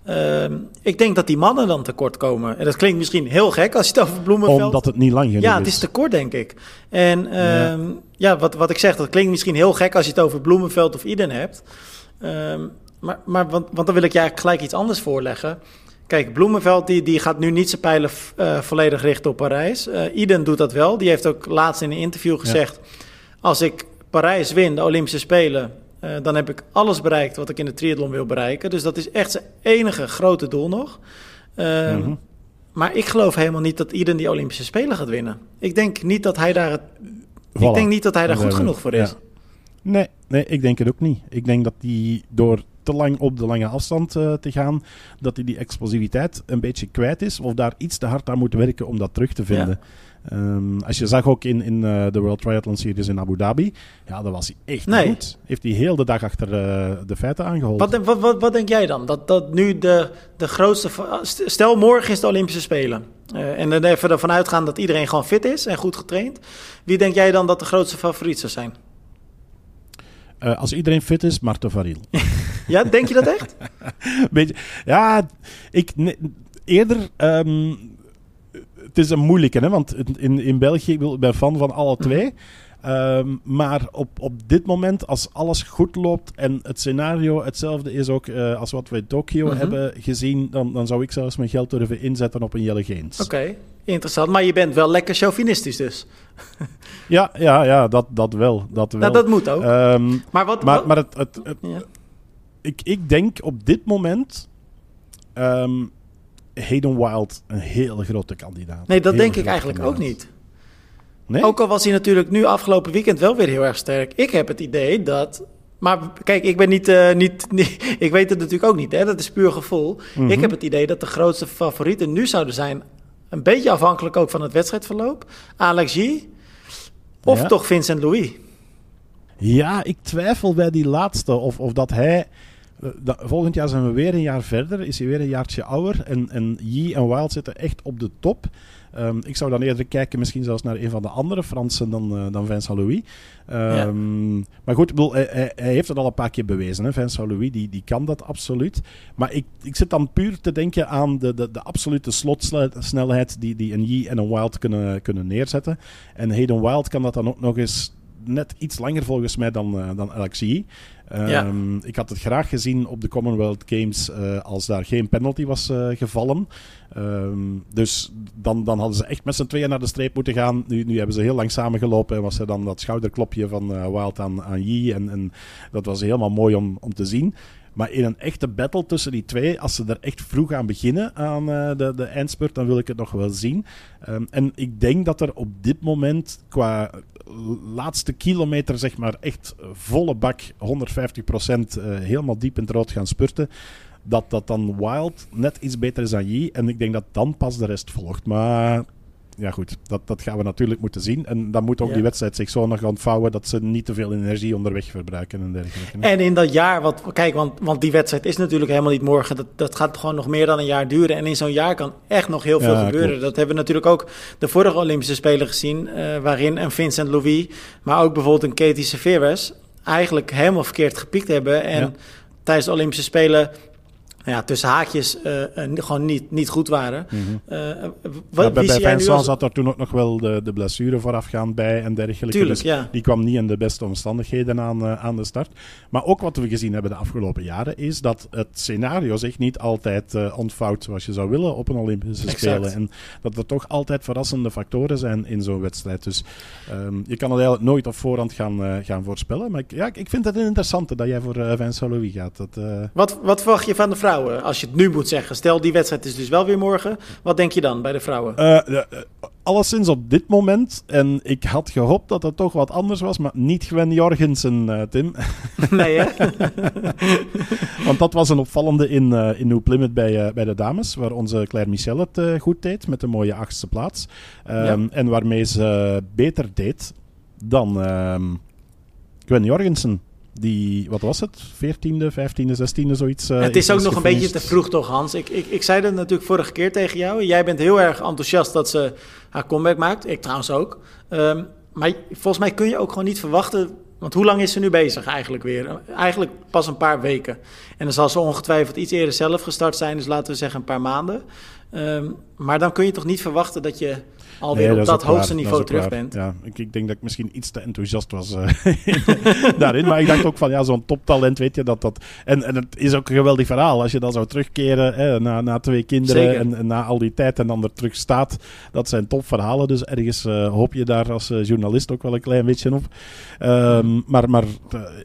[SPEAKER 1] Uh, ik denk dat die mannen dan tekort komen. En dat klinkt misschien heel gek als je het over Bloemenveld...
[SPEAKER 2] Omdat het niet lang genoeg
[SPEAKER 1] Ja, het is tekort, denk ik. En uh, ja, ja wat, wat ik zeg, dat klinkt misschien heel gek als je het over Bloemenveld of Iden hebt. Uh, maar, maar want, want dan wil ik je eigenlijk gelijk iets anders voorleggen. Kijk, Bloemenveld die, die gaat nu niet zijn pijlen uh, volledig richten op Parijs. Uh, Iden doet dat wel. Die heeft ook laatst in een interview gezegd... Ja. als ik Parijs win, de Olympische Spelen... Uh, dan heb ik alles bereikt wat ik in de triathlon wil bereiken. Dus dat is echt zijn enige grote doel nog. Mm -hmm. Maar ik geloof helemaal niet dat Iden die Olympische Spelen gaat winnen. Ik denk niet dat hij daar, voilà. ik denk niet dat hij daar goed genoeg voor is. Ja.
[SPEAKER 2] Nee, nee, ik denk het ook niet. Ik denk dat hij door te lang op de lange afstand eh, te gaan, dat hij die explosiviteit een beetje kwijt is, of daar iets te hard aan moet werken om dat terug te vinden. Ehm, als je zag ook in, in uh, de World Triathlon Series in Abu Dhabi, ja, dat was hij echt nee. goed. Heeft hij heel de dag achter uh, de feiten aangeholpen.
[SPEAKER 1] Wat, wat, wat, wat, denk jij dan? Dat, dat nu de, de grootste... Stel, morgen is de Olympische Spelen. Uh, en dan even ervan uitgaan dat iedereen gewoon fit is en goed getraind. Wie denk jij dan dat de grootste favoriet zou zijn?
[SPEAKER 2] Als iedereen fit is, Marta Varil.
[SPEAKER 1] ja, denk je dat echt?
[SPEAKER 2] Beetje, ja, ik... Nee, eerder... Um, het is een moeilijke, hè, want in, in België, ik ben fan van alle twee. Mhm. Um, maar op, op dit moment, als alles goed loopt en het scenario hetzelfde is ook uh, als wat we in Tokio -hmm. hebben gezien, dan, dan zou ik zelfs mijn geld durven inzetten op een Jelle Geens.
[SPEAKER 1] Oké, okay. interessant. Maar je bent wel lekker chauvinistisch dus.
[SPEAKER 2] ja, ja, ja dat, dat wel. Dat, wel.
[SPEAKER 1] Nou, dat moet ook. Um,
[SPEAKER 2] maar wat, maar, maar het, het, het ja. ik, ik denk op dit moment um, Hayden Wild een hele grote kandidaat.
[SPEAKER 1] Nee, dat denk ik eigenlijk kandidaat. ook niet. Nee? Ook al was hij natuurlijk nu afgelopen weekend wel weer heel erg sterk. Ik heb het idee dat. Maar kijk, ik ben niet. Uh, niet, niet ik weet het natuurlijk ook niet, hè? dat is puur gevoel. Mm -hmm. Ik heb het idee dat de grootste favorieten nu zouden zijn. Een beetje afhankelijk ook van het wedstrijdverloop. Alex G. Of ja. toch Vincent Louis.
[SPEAKER 2] Ja, ik twijfel bij die laatste. Of, of dat hij volgend jaar zijn we weer een jaar verder, is hij weer een jaartje ouder. En, en Yi en Wild zitten echt op de top. Um, ik zou dan eerder kijken, misschien zelfs naar een van de andere Fransen dan, uh, dan Vincent Louis. Um, ja. Maar goed, bedoel, hij, hij, heeft het al een paar keer bewezen. Hè? Vincent Louis die, die kan dat absoluut. Maar ik, ik zit dan puur te denken aan de, de, de absolute slotsnelheid die, die een Yi en een Wild kunnen, kunnen neerzetten. En Hayden Wild kan dat dan ook nog eens net iets langer volgens mij dan, uh, dan Alexi. Ja. Ik had het graag gezien op de Commonwealth Games uh, als daar geen penalty was uh, gevallen. Um, dus dan, dan hadden ze echt met z'n tweeën naar de streep moeten gaan. Nu, nu hebben ze heel lang samengelopen en was er dan dat schouderklopje van uh, Wild aan, aan Yi. En, en dat was helemaal mooi om, om te zien. Maar in een echte battle tussen die twee, als ze er echt vroeg aan beginnen aan uh, de, de eindspurt, dan wil ik het nog wel zien. Um, en ik denk dat er op dit moment qua laatste kilometer, zeg maar, echt volle bak 150 procent uh, helemaal diep in het rood gaan spurten. Dat dat dan Wild net iets beter is dan Yi. En ik denk dat dan pas de rest volgt. Maar ja, goed, dat, dat gaan we natuurlijk moeten zien. En dan moet ook ja. die wedstrijd zich zo nog ontvouwen dat ze niet te veel energie onderweg verbruiken en dergelijke.
[SPEAKER 1] En in dat jaar, wat, kijk, want, want die wedstrijd is natuurlijk helemaal niet morgen. Dat, dat gaat gewoon nog meer dan een jaar duren. En in zo'n jaar kan echt nog heel veel ja, gebeuren. Klopt. Dat hebben we natuurlijk ook de vorige Olympische Spelen gezien. Uh, waarin een Vincent Louis, maar ook bijvoorbeeld een Katie Severes eigenlijk helemaal verkeerd gepiekt hebben. En ja. tijdens de Olympische Spelen ja, tussen haakjes uh, uh, gewoon niet, niet goed waren. Mm -hmm. uh,
[SPEAKER 2] wat, ja, bij bij Vincent als... zat er toen ook nog wel de, de blessure voorafgaand bij en dergelijke.
[SPEAKER 1] Tuurlijk,
[SPEAKER 2] dus
[SPEAKER 1] ja.
[SPEAKER 2] Die kwam niet in de beste omstandigheden aan, aan de start. Maar ook wat we gezien hebben de afgelopen jaren is dat het scenario zich niet altijd ontvouwt zoals je zou willen op een Olympische exact. Spelen. En dat er toch altijd verrassende factoren zijn in zo'n wedstrijd. Dus um, je kan het eigenlijk nooit op voorhand gaan, gaan voorspellen. Maar ik, ja, ik vind het een interessante dat jij voor Vincent Louis gaat. Dat,
[SPEAKER 1] wat, wat verwacht je van de vrouw? Vrouwen? Als je het nu moet zeggen. Stel, die wedstrijd is dus wel weer morgen. Wat denk je dan bij de vrouwen?
[SPEAKER 2] Uh, uh, alleszins op dit moment. En ik had gehoopt dat het toch wat anders was. Maar niet Gwen Jorgensen, uh, Tim.
[SPEAKER 1] Nee, hè?
[SPEAKER 2] Want dat was een opvallende in, uh, in New Plymouth bij, bij de dames. Waar onze Claire Michel het goed deed. Met een mooie achtste plaats. Ja. En waarmee ze beter deed dan um, Gwen Jorgensen die, wat was het? 14e, 15e, 16e, zoiets. Uh,
[SPEAKER 1] het is, is ook nog een beetje te vroeg toch, Hans? Ik, ik, ik zei dat natuurlijk vorige keer tegen jou. Jij bent heel erg enthousiast dat ze haar comeback maakt. Ik trouwens ook. Um, maar volgens mij kun je ook gewoon niet verwachten... Want hoe lang is ze nu bezig eigenlijk weer? Eigenlijk pas een paar weken. En dan zal ze ongetwijfeld iets eerder zelf gestart zijn. Dus laten we zeggen een paar maanden. Um, maar dan kun je toch niet verwachten dat je alweer nee, op dat, dat hoogste waar, niveau terug waar. bent.
[SPEAKER 2] Ja, ik, ik, denk dat ik misschien iets te enthousiast was uh, daarin. Maar ik dacht ook van ja, zo'n toptalent, weet je dat dat. En, en het is ook een geweldig verhaal als je dan zou terugkeren hè, na, na twee kinderen en, en, na al die tijd en dan er terug staat. Dat zijn topverhalen. Dus ergens uh, hoop je daar als uh, journalist ook wel een klein beetje op. Um, maar maar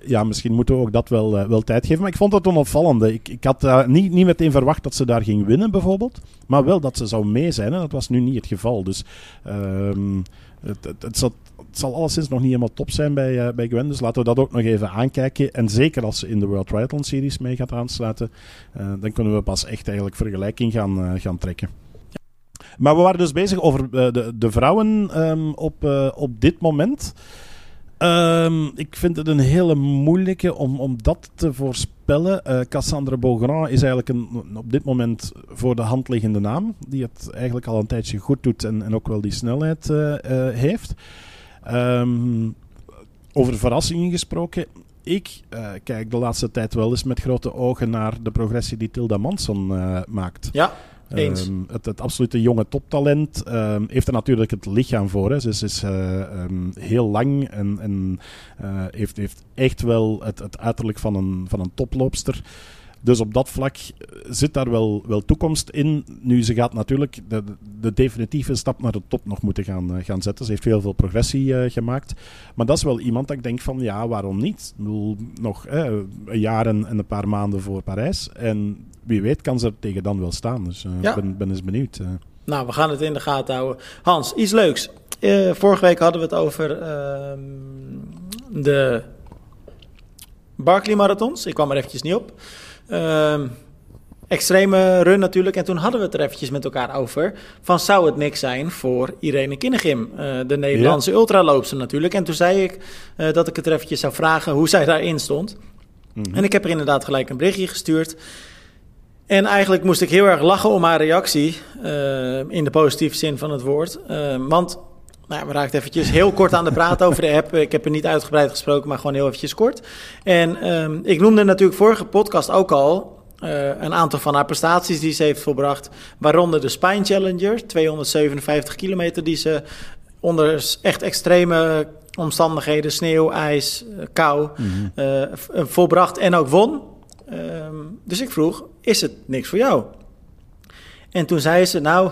[SPEAKER 2] ja, misschien moeten we ook dat wel, wel tijd geven. Maar ik vond het een opvallende. Ik, ik had niet, niet meteen verwacht dat ze daar ging winnen, bijvoorbeeld. Maar wel dat ze zou mee zijn. En dat was nu niet het geval. Dus um, het, het, het, zal alleszins nog niet helemaal top zijn bij, uh, bij Gwen. Dus laten we dat ook nog even aankijken. En zeker als ze in de World Triathlon Series mee gaat aansluiten, uh, dan kunnen we pas echt eigenlijk vergelijking gaan, uh, gaan trekken. Maar we waren dus bezig over de, de vrouwen um, op, op dit moment. Um, ik vind het een hele moeilijke om, om dat te voorspellen. Uh, Cassandra Beaugrand is eigenlijk een, op dit moment voor de hand liggende naam. Die het eigenlijk al een tijdje goed doet en, en ook wel die snelheid uh, uh, heeft. Um, over verrassingen gesproken. Ik kijk de laatste tijd wel eens met grote ogen naar de progressie die Tilda Manson maakt.
[SPEAKER 1] Ja. Eens.
[SPEAKER 2] Um, het, het, absolute jonge toptalent um, heeft er natuurlijk het lichaam voor. Hè. Ze is uh, um, heel lang en, en uh, heeft, heeft echt wel het, het uiterlijk van een, van een toploopster. Dus op dat vlak zit daar wel, wel toekomst in. Nu, ze gaat natuurlijk de, de definitieve stap naar de top nog moeten gaan, uh, gaan zetten. Ze heeft heel veel progressie uh, gemaakt. Maar dat is wel iemand dat ik denk van, ja, waarom niet? Ik bedoel, nog eh, een jaar en, en, een paar maanden voor Parijs. En wie weet kan ze er tegen dan wel staan. Dus ik ja. ben, ben eens benieuwd.
[SPEAKER 1] Nou, we gaan het in de gaten houden. Hans, iets leuks. vorige week hadden we het over ehm, de Barclay Marathons. Ik kwam er eventjes niet op. Uh, extreme run natuurlijk. En toen hadden we het er eventjes met elkaar over. Van zou het niks zijn voor Irene Kinnegim, uh, de Nederlandse ja. ultraloopster natuurlijk. En toen zei ik uh, dat ik het er eventjes zou vragen hoe zij daarin stond. Mm -hmm. En ik heb er inderdaad gelijk een berichtje gestuurd. En eigenlijk moest ik heel erg lachen om haar reactie. Uh, in de positieve zin van het woord. want nou, we raakten eventjes heel kort aan de praat over de app. Ik heb er niet uitgebreid gesproken, maar gewoon heel eventjes kort. En um, ik noemde natuurlijk vorige podcast ook al uh, een aantal van haar prestaties die ze heeft volbracht. Waaronder de Spine Challenger, 257 kilometer die ze onder echt extreme omstandigheden, sneeuw, ijs, kou, mm -hmm. uh, volbracht en ook won. Um, dus ik vroeg, is het niks voor jou? En toen zei ze, nou,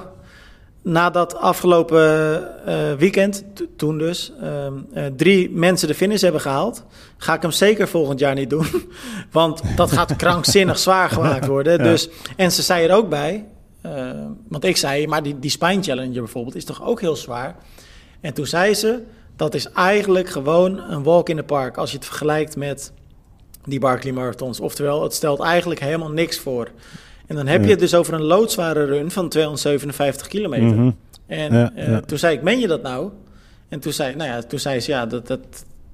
[SPEAKER 1] na dat afgelopen uh, weekend, toen dus, uh, uh, drie mensen de finish hebben gehaald, ga ik hem zeker volgend jaar niet doen. Want dat gaat krankzinnig zwaar gemaakt worden. Ja. Dus, en ze zei er ook bij, want ik zei, maar die, die Spine Challenger bijvoorbeeld is toch ook heel zwaar. En toen zei ze, dat is eigenlijk gewoon een walk in the park als je het vergelijkt met die Barkley Marathons. Oftewel, het stelt eigenlijk helemaal niks voor. En dan heb je het dus over een loodzware run van 257 kilometer. Mm -hmm. En uh, ja. toen zei ik, meen je dat nou? En toen zei, nou ja, toen zei ze, ja, dat, dat,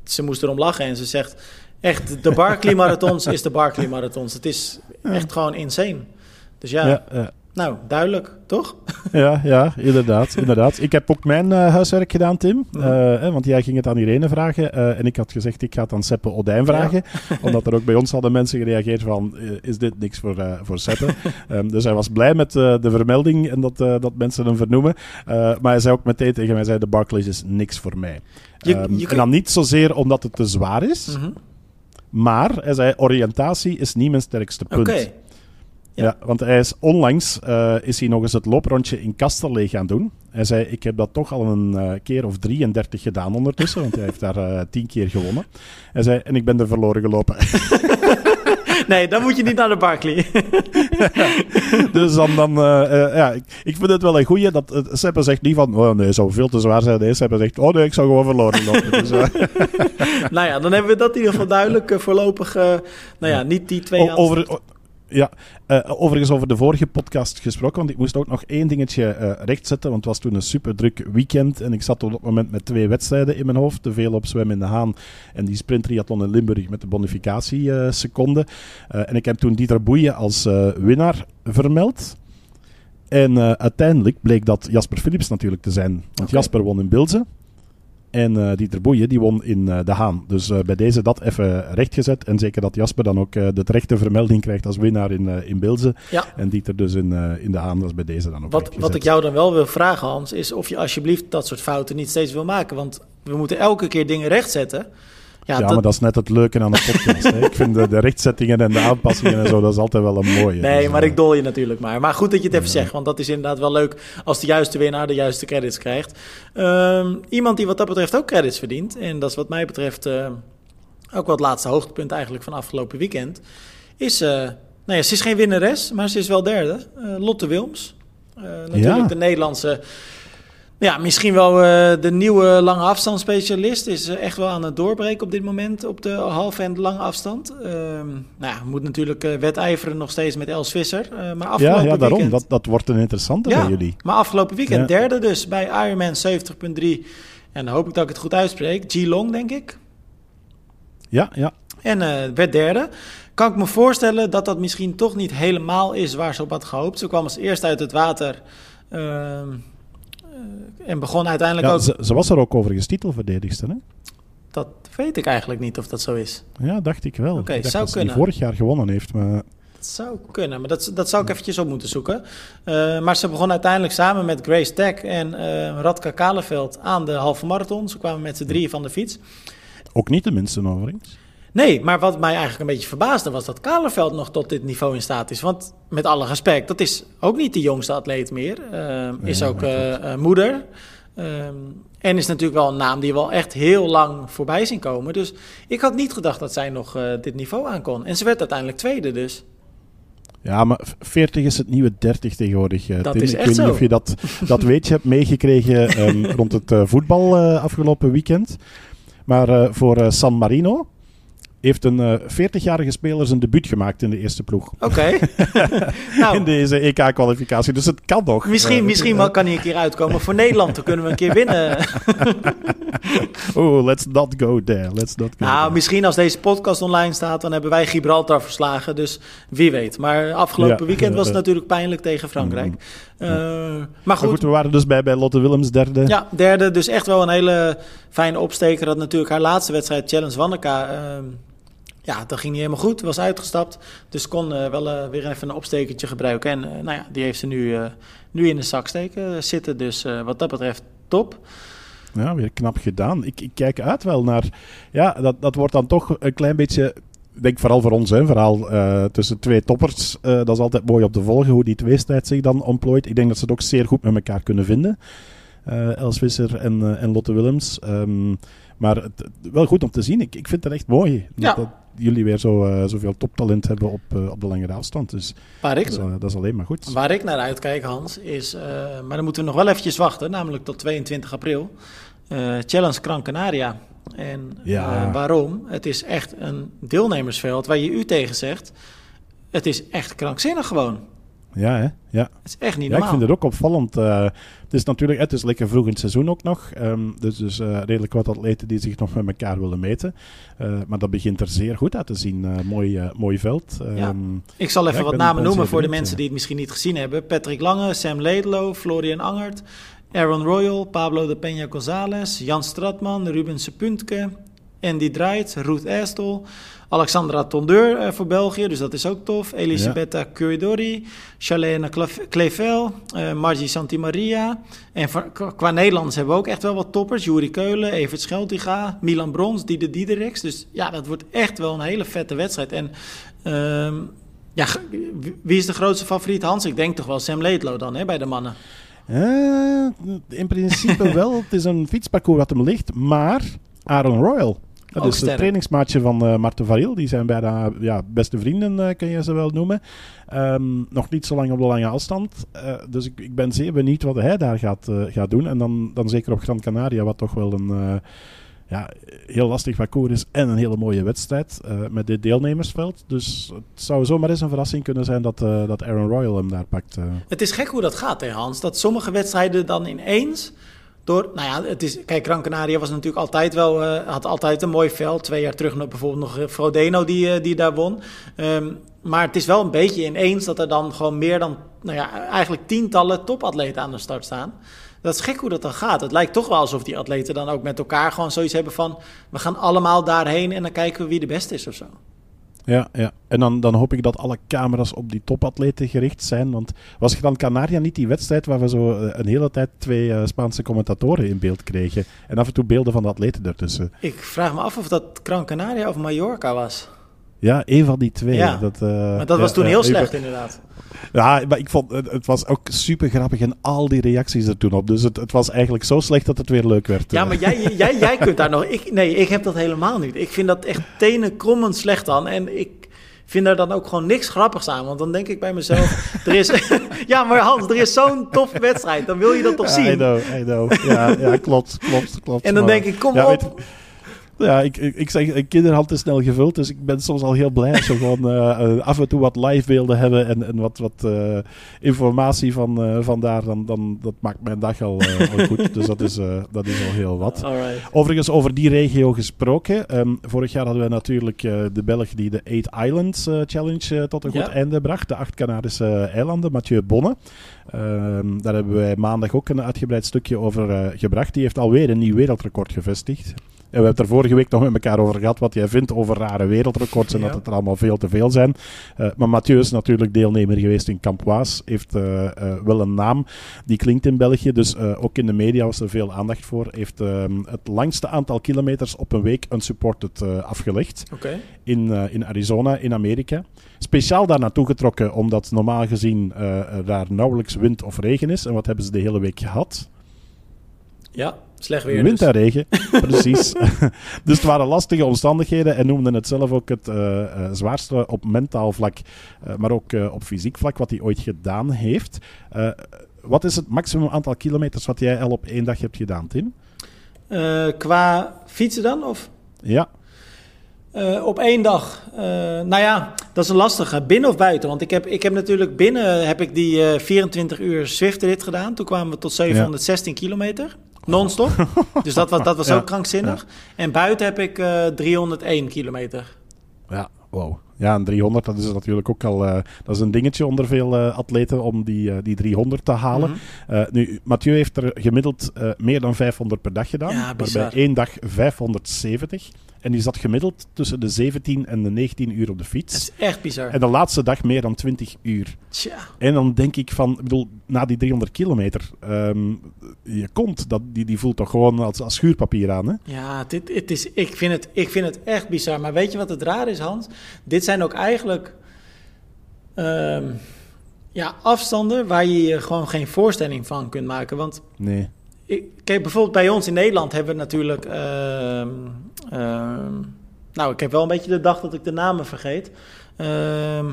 [SPEAKER 1] ze moest erom lachen. En ze zegt, echt, de Barkley Marathons is de Barkley Marathons. Het is echt gewoon insane. Dus ja, nou, duidelijk, toch?
[SPEAKER 2] Ja, ja inderdaad, inderdaad. Ik heb ook mijn uh, huiswerk gedaan, Tim. Uh, eh, want jij ging het aan Irene vragen. Uh, en ik had gezegd, ik ga het aan Seppe Odijn vragen. Ja. omdat er ook bij ons hadden mensen gereageerd van, is dit niks voor, voor Seppe? um, dus hij was blij met de vermelding en dat, dat mensen hem vernoemen. maar hij zei ook meteen tegen mij, zei, de Barclays is niks voor mij. Je, um, je En dan niet zozeer omdat het te zwaar is. Mm -hmm. Maar, hij zei, oriëntatie is niet mijn sterkste punt.
[SPEAKER 1] Okay.
[SPEAKER 2] Ja. ja. want hij is onlangs uh, is hij nog eens het looprondje in Kasterlee gaan doen. Hij zei, ik heb dat toch al een uh, keer of 33 gedaan ondertussen, want hij heeft daar uh, tien keer gewonnen. Hij zei, en ik ben er verloren gelopen.
[SPEAKER 1] nee, dan moet je niet naar de Barclay.
[SPEAKER 2] dus dan, dan ja, ik, ik, vind het wel een goeie. Dat uh, Seppe zegt niet van, oh nee, zou veel te zwaar zijn. Nee, Seppe zegt, oh nee, ik zou gewoon verloren lopen. dus,
[SPEAKER 1] nou ja, dan hebben we dat in ieder geval duidelijk voorlopig. nou ja, niet die twee...
[SPEAKER 2] Over, ja, uh, overigens over de vorige podcast gesproken, want ik moest ook nog één dingetje uh, rechtzetten, want het was toen een super druk weekend en ik zat op dat moment met twee wedstrijden in mijn hoofd, te veel op zwemmen in de Haan en die sprinttriathlon in Limburg met de bonificatieseconden. Uh, en ik heb toen Dieter Boeien als winnaar vermeld. En uiteindelijk bleek dat Jasper Philips natuurlijk te zijn, want okay. Jasper won in Bilze. En uh, Dieter Boeien, die won in uh, De Haan. Dus uh, bij deze dat even rechtgezet. En zeker dat Jasper dan ook de terechte vermelding krijgt als winnaar in, in Bilze.
[SPEAKER 1] Ja.
[SPEAKER 2] En Dieter dus in, in De Haan. was bij deze dan ook
[SPEAKER 1] wat, wat ik jou dan wel wil vragen, Hans, is of je alsjeblieft dat soort fouten niet steeds wil maken. Want we moeten elke keer dingen rechtzetten.
[SPEAKER 2] Ja, maar dat is net het leuke aan de podcast. ik vind de, de, rechtzettingen en de aanpassingen en zo, dat is altijd wel een mooie.
[SPEAKER 1] Nee,
[SPEAKER 2] dus,
[SPEAKER 1] maar ik dol je natuurlijk maar. Maar goed dat je het even ja. zegt, want dat is inderdaad wel leuk als de juiste winnaar de juiste credits krijgt. Um, iemand die wat dat betreft ook credits verdient, en dat is wat mij betreft uh, ook wel het laatste hoogtepunt eigenlijk van afgelopen weekend, is, uh, nou ja, ze is geen winnares, maar ze is wel derde. Lotte Wilms, natuurlijk ja. de Nederlandse Ja, misschien wel uh, de nieuwe lange afstandsspecialist. Is uh, echt wel aan het doorbreken op dit moment op de halve en lange afstand. Uh, nou ja, moet natuurlijk uh, wedijveren nog steeds met Els Visser. maar afgelopen
[SPEAKER 2] ja, ja, daarom.
[SPEAKER 1] Weekend...
[SPEAKER 2] Dat, dat wordt een interessante
[SPEAKER 1] ja,
[SPEAKER 2] bij jullie.
[SPEAKER 1] Maar afgelopen weekend ja. derde dus bij Ironman 70.3. En dan hoop ik dat ik het goed uitspreek. G-Long, denk ik.
[SPEAKER 2] Ja, ja.
[SPEAKER 1] En werd derde. Kan ik me voorstellen dat dat misschien toch niet helemaal is waar ze op had gehoopt. Ze kwam als eerste uit het water... Ehm, en begon uiteindelijk
[SPEAKER 2] ja,
[SPEAKER 1] ook...
[SPEAKER 2] Ze, ze, was er ook overigens titelverdedigster, hè?
[SPEAKER 1] Dat weet ik eigenlijk niet of dat zo is.
[SPEAKER 2] Ja, dacht ik wel.
[SPEAKER 1] Oké, okay,
[SPEAKER 2] zou
[SPEAKER 1] dat
[SPEAKER 2] kunnen. vorig jaar gewonnen heeft, maar...
[SPEAKER 1] Dat zou kunnen, maar dat, dat zou ik eventjes op moeten zoeken. Uh, maar ze begon uiteindelijk samen met Grace Tech en uh, Radka Kaleveld aan de halve marathon. Ze kwamen met z'n drieën van de fiets.
[SPEAKER 2] Ook niet de minste overigens.
[SPEAKER 1] Nee, maar wat mij eigenlijk een beetje verbaasde was dat Kaleveld nog tot dit niveau in staat is. Want met alle respect, dat is ook niet de jongste atleet meer. Uh, is ook uh, uh, moeder. Um, en is natuurlijk wel een naam die wel echt heel lang voorbij zien komen. Dus ik had niet gedacht dat zij nog dit niveau aan kon. En ze werd uiteindelijk tweede dus.
[SPEAKER 2] Ja, maar 40 is het nieuwe 30 tegenwoordig.
[SPEAKER 1] Dat
[SPEAKER 2] Tim.
[SPEAKER 1] is
[SPEAKER 2] ik
[SPEAKER 1] echt
[SPEAKER 2] weet
[SPEAKER 1] zo.
[SPEAKER 2] niet of je dat, dat weet je hebt meegekregen um, rond het voetbal afgelopen weekend. Maar voor San Marino heeft een 40-jarige speler zijn debuut gemaakt in de eerste ploeg.
[SPEAKER 1] Oké. Okay. nou,
[SPEAKER 2] in deze EK-kwalificatie. Dus het kan nog.
[SPEAKER 1] Misschien, uh, misschien wel kan hij een keer uitkomen voor Nederland. Dan kunnen we een keer winnen.
[SPEAKER 2] oh, let's not go there. Let's not go
[SPEAKER 1] nou,
[SPEAKER 2] there.
[SPEAKER 1] misschien als deze podcast online staat, dan hebben wij Gibraltar verslagen. Dus wie weet. Maar afgelopen
[SPEAKER 2] Ja,
[SPEAKER 1] weekend was het natuurlijk pijnlijk tegen Frankrijk. Uh, maar
[SPEAKER 2] Maar
[SPEAKER 1] goed,
[SPEAKER 2] we waren dus bij, bij Lotte Willems derde.
[SPEAKER 1] Ja, derde. Dus echt wel een hele fijne opsteker. Dat natuurlijk haar laatste wedstrijd, Challenge Wanneka. Uh, ja, dat ging niet helemaal goed. Was uitgestapt. Dus kon uh, wel uh, weer even een opstekertje gebruiken. En nou ja, die heeft ze nu, nu in de zak steken zitten. Dus wat dat betreft top.
[SPEAKER 2] Ja, weer knap gedaan. Ik, ik kijk uit wel naar... Ja, dat, dat wordt dan toch een klein beetje... Ik denk vooral voor ons, hè, verhaal uh, tussen twee toppers. Uh, dat is altijd mooi op te volgen, hoe die tweestrijd zich dan ontplooit. Ik denk dat ze het ook zeer goed met elkaar kunnen vinden. Uh, Els Visser en, en Lotte Willems. Um, maar het, wel goed om te zien. Ik, ik vind het echt mooi
[SPEAKER 1] Ja.
[SPEAKER 2] dat, jullie weer zo, zoveel toptalent hebben op, op de langere afstand. Dus
[SPEAKER 1] Waar ik,
[SPEAKER 2] dat is, dat is alleen maar goed.
[SPEAKER 1] waar ik naar uitkijk, Hans, is... maar dan moeten we nog wel eventjes wachten, namelijk tot 22 april. Challenge Gran Canaria. En
[SPEAKER 2] Ja.
[SPEAKER 1] uh, waarom? Het is echt een deelnemersveld waar je u tegen zegt. Het is echt krankzinnig gewoon.
[SPEAKER 2] Ja, hè? Ja.
[SPEAKER 1] Het is echt niet
[SPEAKER 2] Ja, ik
[SPEAKER 1] normaal.
[SPEAKER 2] vind het ook opvallend. Uh, het is natuurlijk, het is lekker vroeg in het seizoen ook nog. Um, dus dus uh, redelijk wat atleten die zich nog met elkaar willen meten. Uh, maar dat begint er zeer goed uit te zien. Mooi, mooi veld.
[SPEAKER 1] Ja.
[SPEAKER 2] Um,
[SPEAKER 1] Ik zal even
[SPEAKER 2] Ja,
[SPEAKER 1] wat namen noemen voor de mensen die het misschien niet gezien hebben. Patrick Lange, Sam Laidlow, Florian Angert, Aaron Royal, Pablo de Peña González, Jan Stratman, Ruben Sepuntke, Andy Draait, Ruth Estel, Alexandra Tondeur eh, voor België, dus dat is ook tof. Elisabetta Curidori, Charlene Klevel, eh Margie Santimaria. En voor- qua- Nederlanders hebben we ook echt wel wat toppers. Juri Keulen, Evert Scheltiga, Milan Brons, Diede Diederix. Dus ja, dat wordt echt wel een hele vette wedstrijd. En ehm, ja, wie is de grootste favoriet? Hans, ik denk toch wel Sam Laidlow dan hè, bij de mannen.
[SPEAKER 2] Eh, in principe wel. Het is een fietsparcours wat hem ligt. Maar Aaron Royal. Dat
[SPEAKER 1] Ook
[SPEAKER 2] is het trainingsmaatje van uh, Marten Varil. Die zijn bijna ja, beste vrienden, uh, kun je ze wel noemen. Um, nog niet zo lang op de lange afstand. Uh, dus ik, ik, ben zeer benieuwd wat hij daar gaat, gaat doen. En dan, dan zeker op Gran Canaria, wat toch wel een ja, heel lastig parcours is. En een hele mooie wedstrijd uh, met dit deelnemersveld. Dus het zou zomaar eens een verrassing kunnen zijn dat, uh, dat Aaron Royal hem daar pakt. uh.
[SPEAKER 1] Het is gek hoe dat gaat, Hans. Dat sommige wedstrijden dan ineens... Door, nou ja, het is, kijk, Gran Canaria was natuurlijk altijd wel, had altijd een mooi veld. Twee jaar terug nog bijvoorbeeld nog Frodeno die, die daar won. Um, maar het is wel een beetje ineens dat er dan gewoon meer dan, nou ja, eigenlijk tientallen topatleten aan de start staan. Dat is gek hoe dat dan gaat. Het lijkt toch wel alsof die atleten dan ook met elkaar gewoon zoiets hebben van... we gaan allemaal daarheen en dan kijken we wie de beste is of zo.
[SPEAKER 2] Ja, ja. en dan, dan hoop ik dat alle camera's op die topatleten gericht zijn. Want was Gran Canaria niet die wedstrijd waar we zo uh, een hele tijd twee uh, Spaanse commentatoren in beeld kregen? En af en toe beelden van de atleten ertussen.
[SPEAKER 1] Ik vraag me af of dat Gran Canaria of Mallorca was.
[SPEAKER 2] Ja, één van die twee.
[SPEAKER 1] Ja,
[SPEAKER 2] dat, uh,
[SPEAKER 1] maar dat was
[SPEAKER 2] ja,
[SPEAKER 1] toen heel slecht inderdaad.
[SPEAKER 2] Ja, maar ik vond het, het was ook super grappig en al die reacties er toen op. Dus het, het was eigenlijk zo slecht dat het weer leuk werd.
[SPEAKER 1] Ja, maar jij, jij, jij kunt daar nog... Ik, nee, ik heb dat helemaal niet. Ik vind dat echt tenen krommend slecht dan. En ik vind daar dan ook gewoon niks grappigs aan. Want dan denk ik bij mezelf, er is... ja, maar Hans, er is zo'n toffe wedstrijd. Dan wil je dat toch
[SPEAKER 2] Ja,
[SPEAKER 1] zien?
[SPEAKER 2] I know, I know. Ja, ja klopt, klopt, klopt.
[SPEAKER 1] En dan
[SPEAKER 2] Maar-
[SPEAKER 1] denk ik, kom
[SPEAKER 2] Ja,
[SPEAKER 1] op.
[SPEAKER 2] weet Ja, ik, ik, ik zeg, een kinderhand is snel gevuld, dus ik ben soms al heel blij als we gewoon eh, eh, af en toe wat livebeelden hebben en, en wat, wat eh, informatie van, eh van daar, dan, dan dat maakt mijn dag al, eh, al goed. Dus dat is, eh, dat is al heel wat.
[SPEAKER 1] Alright.
[SPEAKER 2] Overigens, over die regio gesproken. ehm, vorig jaar hadden we natuurlijk eh, de Belg die de Eight Islands eh, Challenge eh, tot een
[SPEAKER 1] Ja.
[SPEAKER 2] goed einde bracht. De acht Canarische eilanden, Mathieu Bonne. Ehm, daar hebben wij maandag ook een uitgebreid stukje over eh, gebracht. Die heeft alweer een nieuw wereldrecord gevestigd. En we hebben het er vorige week nog met elkaar over gehad wat jij vindt over rare wereldrecords en
[SPEAKER 1] Ja.
[SPEAKER 2] dat het er allemaal veel te veel zijn. Eh, maar Mathieu is natuurlijk deelnemer geweest in Campoise. Heeft eh, wel een naam die klinkt in België. Dus ook in de media was er veel aandacht voor. Heeft ehm, het langste aantal kilometers op een week unsupported afgelegd in, in Arizona, in Amerika. Speciaal daar naartoe getrokken, omdat normaal gezien daar nauwelijks wind of regen is. En wat hebben ze de hele week gehad?
[SPEAKER 1] Ja, slecht weer
[SPEAKER 2] Wind
[SPEAKER 1] dus.
[SPEAKER 2] en regen, precies. dus het waren lastige omstandigheden en noemden het zelf ook het eh, eh, zwaarste op mentaal vlak, eh, maar ook op fysiek vlak wat hij ooit gedaan heeft. Wat is het maximum aantal kilometers wat jij al op één dag hebt gedaan, Tim?
[SPEAKER 1] Qua fietsen dan? Of
[SPEAKER 2] Ja,
[SPEAKER 1] eh, op één dag? Eh, nou ja, dat is een lastige. Binnen of buiten? Want ik heb, ik heb natuurlijk binnen heb ik die eh, 24 uur Zwift-rit gedaan. Toen kwamen we tot 716 kilometer. Non-stop. dus dat was, dat was
[SPEAKER 2] Ja,
[SPEAKER 1] ook krankzinnig. En buiten heb ik eh 301 kilometer.
[SPEAKER 2] ja, wow. Ja, een 300, dat is natuurlijk ook al dat is een dingetje onder veel atleten om die, die 300 te halen.
[SPEAKER 1] Mhm.
[SPEAKER 2] Nu, Mathieu heeft er gemiddeld meer dan 500 per dag gedaan.
[SPEAKER 1] Ja,
[SPEAKER 2] waarbij één dag 570. En die zat gemiddeld tussen de 17 en de 19 uur op de
[SPEAKER 1] Dat
[SPEAKER 2] fiets.
[SPEAKER 1] is echt bizar.
[SPEAKER 2] En de laatste dag meer dan 20 uur.
[SPEAKER 1] Tja.
[SPEAKER 2] En dan denk ik van, ik bedoel, na die 300 kilometer, ehm, je kont, dat, die, die voelt toch gewoon als, als schuurpapier aan, hè?
[SPEAKER 1] Ja, dit, het is, ik, vind het, ik vind het echt bizar. Maar weet je wat het raar is, Hans? Dit zijn ook eigenlijk ehm, ja, afstanden waar je je gewoon geen voorstelling van kunt maken. Want
[SPEAKER 2] Nee.
[SPEAKER 1] Ik, kijk, bijvoorbeeld bij ons in Nederland hebben we natuurlijk... ehm, ehm, nou, ik heb wel een beetje de dag dat ik de namen vergeet. Ehm,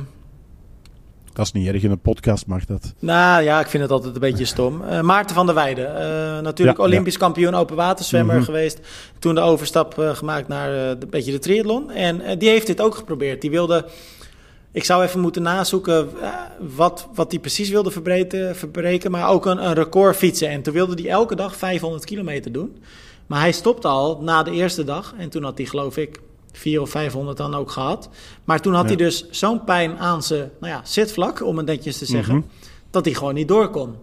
[SPEAKER 2] Dat is niet erg, in een podcast mag dat.
[SPEAKER 1] nou ja, ik vind het altijd een beetje stom. Eh, Maarten van der Weijden, eh, natuurlijk
[SPEAKER 2] Ja,
[SPEAKER 1] Olympisch kampioen open waterzwemmer
[SPEAKER 2] Mhm.
[SPEAKER 1] geweest. Toen de overstap eh, gemaakt naar de, beetje de triathlon. En die heeft dit ook geprobeerd. Die wilde, ik zou even moeten nazoeken eh, wat, wat hij precies wilde verbreken, verbreken, maar ook een, een record fietsen. En toen wilde hij elke dag 500 kilometer doen. Maar hij stopte al na de eerste dag. En toen had hij geloof ik 400 of 500 dan ook gehad. Maar toen had
[SPEAKER 2] Ja.
[SPEAKER 1] hij dus zo'n pijn aan zijn nou ja, zitvlak, om het netjes te zeggen,
[SPEAKER 2] Mhm.
[SPEAKER 1] dat hij gewoon niet door kon.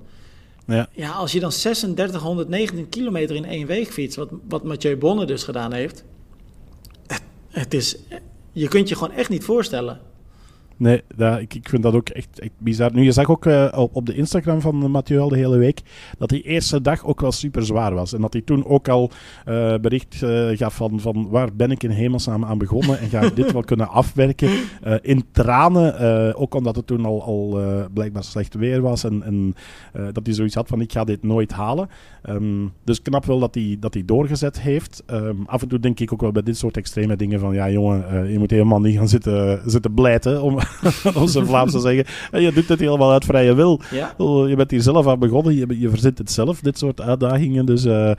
[SPEAKER 2] Ja.
[SPEAKER 1] Ja, als je dan 3619 kilometer in één week fietst, wat, wat Mathieu Bonne dus gedaan heeft, het, het is, je kunt je gewoon echt niet voorstellen.
[SPEAKER 2] Nee, dat, ik, ik vind dat ook echt, echt bizar. Nu, je zag ook eh, op, op de Instagram van Mathieu al de hele week dat die eerste dag ook wel super zwaar was. En dat hij toen ook al eh, bericht eh, gaf van, van waar ben ik in hemelsnaam aan begonnen en ga ik dit wel kunnen afwerken. In tranen, ook omdat het toen al, al blijkbaar slecht weer was en, en dat hij zoiets had van ik ga dit nooit halen. Ehm, dus knap wel dat hij, dat hij doorgezet heeft. Ehm, af en toe denk ik ook wel bij dit soort extreme dingen van ja jongen, je moet helemaal niet gaan zitten, zitten blijten om om zijn Vlaams te zeggen. En je doet het helemaal uit vrije wil.
[SPEAKER 1] Ja,
[SPEAKER 2] Oh, Je bent hier zelf aan begonnen, je, je verzint het zelf, dit soort uitdagingen. Dus eh,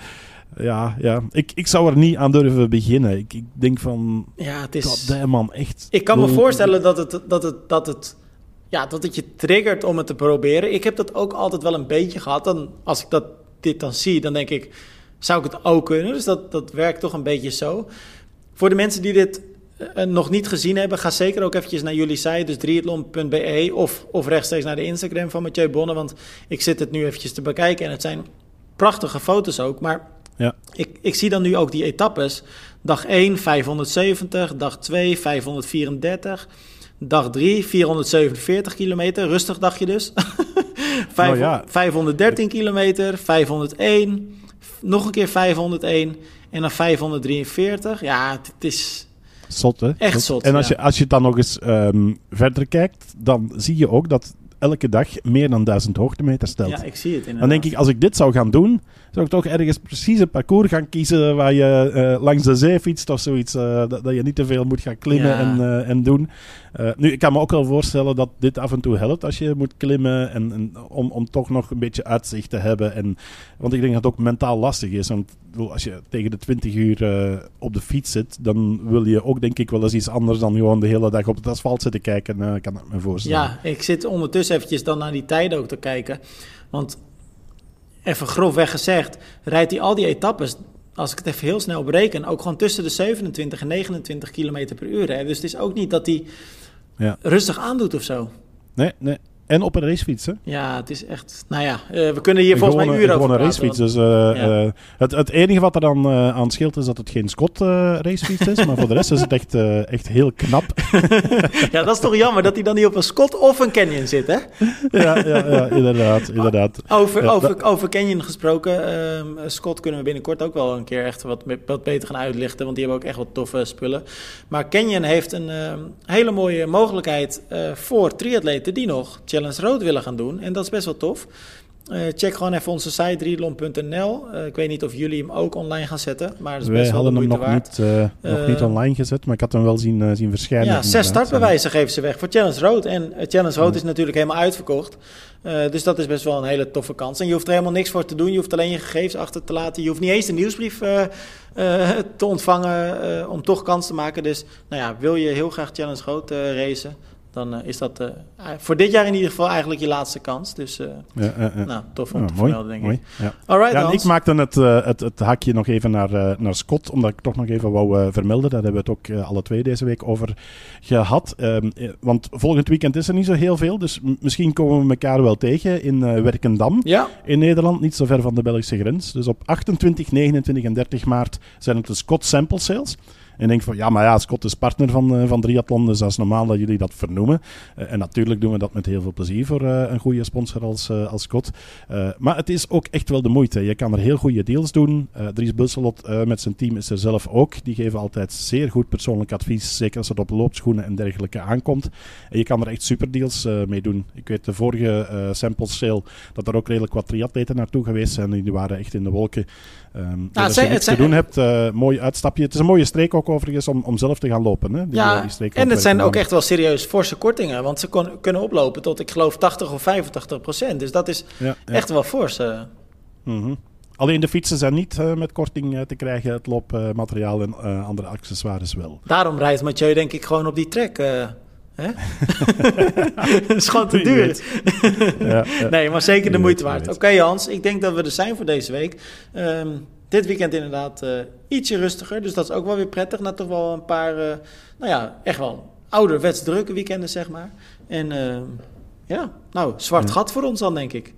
[SPEAKER 2] ja, ja. Ik, ik zou er niet aan durven beginnen. Ik, ik denk van,
[SPEAKER 1] ja het is...
[SPEAKER 2] man, echt.
[SPEAKER 1] Ik kan me voorstellen dat het, dat, het, dat, het, ja, dat het je triggert om het te proberen. Ik heb dat ook altijd wel een beetje gehad. Dan, als ik dat, dit dan zie, dan denk ik, zou ik het ook kunnen? Dus dat, dat werkt toch een beetje zo. Voor de mensen die dit nog niet gezien hebben, ga zeker ook eventjes naar jullie site, dus triathlon.be of, of rechtstreeks naar de Instagram van Mathieu Bonne, want ik zit het nu eventjes te bekijken en het zijn prachtige foto's ook, maar
[SPEAKER 2] Ja.
[SPEAKER 1] ik, ik zie dan nu ook die etappes. Dag 1 570, dag 2 534, dag 3 447 kilometer, rustig dagje dus. Vijf-
[SPEAKER 2] Nou ja.
[SPEAKER 1] 513 kilometer, 501, nog een keer 501 en dan 543. Ja, het het is...
[SPEAKER 2] Zot, hè?
[SPEAKER 1] Echt zot,
[SPEAKER 2] En als,
[SPEAKER 1] ja.
[SPEAKER 2] je, als je dan nog eens ehm, verder kijkt, dan zie je ook dat elke dag meer dan 1000 hoogtemeter stelt.
[SPEAKER 1] Ja, ik zie het inderdaad.
[SPEAKER 2] Dan denk ik, als ik dit zou gaan doen, zou ik toch ergens precies een parcours gaan kiezen waar je eh, langs de zee fietst of zoiets. eh, dat, dat je niet te veel moet gaan klimmen
[SPEAKER 1] Ja.
[SPEAKER 2] en, eh, en doen. Uh, nu, ik kan me ook wel voorstellen dat dit af en toe helpt als je moet klimmen. En, om, om toch nog een beetje uitzicht te hebben. En, want ik denk dat het ook mentaal lastig is. Want als je tegen de 20 uur uh, op de fiets zit, dan wil je ook denk ik wel eens iets anders dan gewoon de hele dag op het asfalt zitten kijken. Uh, kan me voorstellen.
[SPEAKER 1] Ja, ik zit ondertussen eventjes dan naar die tijden ook te kijken. Want even grofweg gezegd, rijdt hij al die etappes als ik het even heel snel bereken, ook gewoon tussen de 27 en 29 km per uur. Hè? Dus het is ook niet dat hij ja. rustig aandoet of zo.
[SPEAKER 2] Nee, nee. En op een racefiets, hè?
[SPEAKER 1] Ja, het is echt... Nou ja, uh, we kunnen hier volgens mij uren over
[SPEAKER 2] Gewoon een racefiets. Dus, uh, ja. uh, het, het enige wat er dan aan scheelt is dat het geen Scott racefiets is. maar voor de rest is het echt, echt heel knap.
[SPEAKER 1] ja, dat is toch jammer dat hij dan niet op een Scott of een Canyon zit, hè?
[SPEAKER 2] ja, ja, ja, inderdaad. inderdaad.
[SPEAKER 1] Over, over, over Canyon gesproken. Ehm, Scott kunnen we binnenkort ook wel een keer echt wat, wat beter gaan uitlichten. Want die hebben ook echt wat toffe spullen. Maar Canyon heeft een ehm, hele mooie mogelijkheid voor triatleten die nog Challenge Road willen gaan doen. En dat is best wel tof. Uh, check gewoon even onze site triathlon.nl. Uh, ik weet niet of jullie hem ook online gaan zetten, maar dat is best wel de moeite
[SPEAKER 2] hem nog Niet, uh, nog niet online gezet, maar ik had hem wel zien, zien verschijnen.
[SPEAKER 1] Ja, zes startbewijzen geven ze weg voor Challenge Road. En Challenge Road is natuurlijk helemaal uitverkocht. dus dat is best wel een hele toffe kans. En je hoeft er helemaal niks voor te doen. Je hoeft alleen je gegevens achter te laten. Je hoeft niet eens de nieuwsbrief te ontvangen om toch kans te maken. Dus nou ja, wil je heel graag Challenge Road racen dan uh, is dat uh, voor dit jaar in ieder geval eigenlijk je laatste kans. Dus uh, ja, nou, tof om ja, te mooi, vermelden, denk mooi, ik. Ja.
[SPEAKER 2] Alright, ja, ik maakte het, het, het hakje nog even naar, naar Scott, omdat ik toch nog even wou vermelden. Daar hebben we het ook alle twee deze week over gehad. Um, want volgend weekend is er niet zo heel veel, dus misschien komen we elkaar wel tegen in Werkendam in Nederland, niet zo ver van de Belgische grens. Dus op 28, 29 en 30 maart zijn het de Scott Sample Sales. En denk van, ja, maar ja, Scott is partner van, uh, van Triathlon, dus dat is normaal dat jullie dat vernoemen. Uh, en natuurlijk doen we dat met heel veel plezier voor uh, een goede sponsor als, als Scott. maar het is ook echt wel de moeite. Je kan er heel goede deals doen. Dries Busselot met zijn team is er zelf ook. Die geven altijd zeer goed persoonlijk advies, zeker als het op loopschoenen en dergelijke aankomt. En je kan er echt super deals mee doen. Ik weet de vorige sample sale dat er ook redelijk wat triatleten naartoe geweest zijn. Die waren echt in de wolken. Um, nou, als je iets te doen hebt, uh, mooi uitstapje. Het is een mooie streek ook overigens om, om zelf te gaan lopen. Hè?
[SPEAKER 1] Die, ja, die streek en het zijn ook echt wel serieus forse kortingen. Want ze kon, kunnen oplopen tot, ik geloof, 80 of 85 procent. Dus dat is ja, ja. echt wel fors. Uh.
[SPEAKER 2] Mm -hmm. Alleen de fietsen zijn niet uh, met korting te krijgen. Het loopmateriaal en andere accessoires wel.
[SPEAKER 1] Daarom rijdt Mathieu denk ik gewoon op die trek. Het is gewoon te duur. ja, ja. Nee, maar zeker de moeite waard. Oké okay, Hans, ik denk dat we er zijn voor deze week. Um, dit weekend inderdaad uh, ietsje rustiger. Dus dat is ook wel weer prettig. Na toch wel een paar, uh, nou ja, echt wel ouderwets drukke weekenden, zeg maar. En uh, ja, nou, zwart gat voor ons dan, denk ik.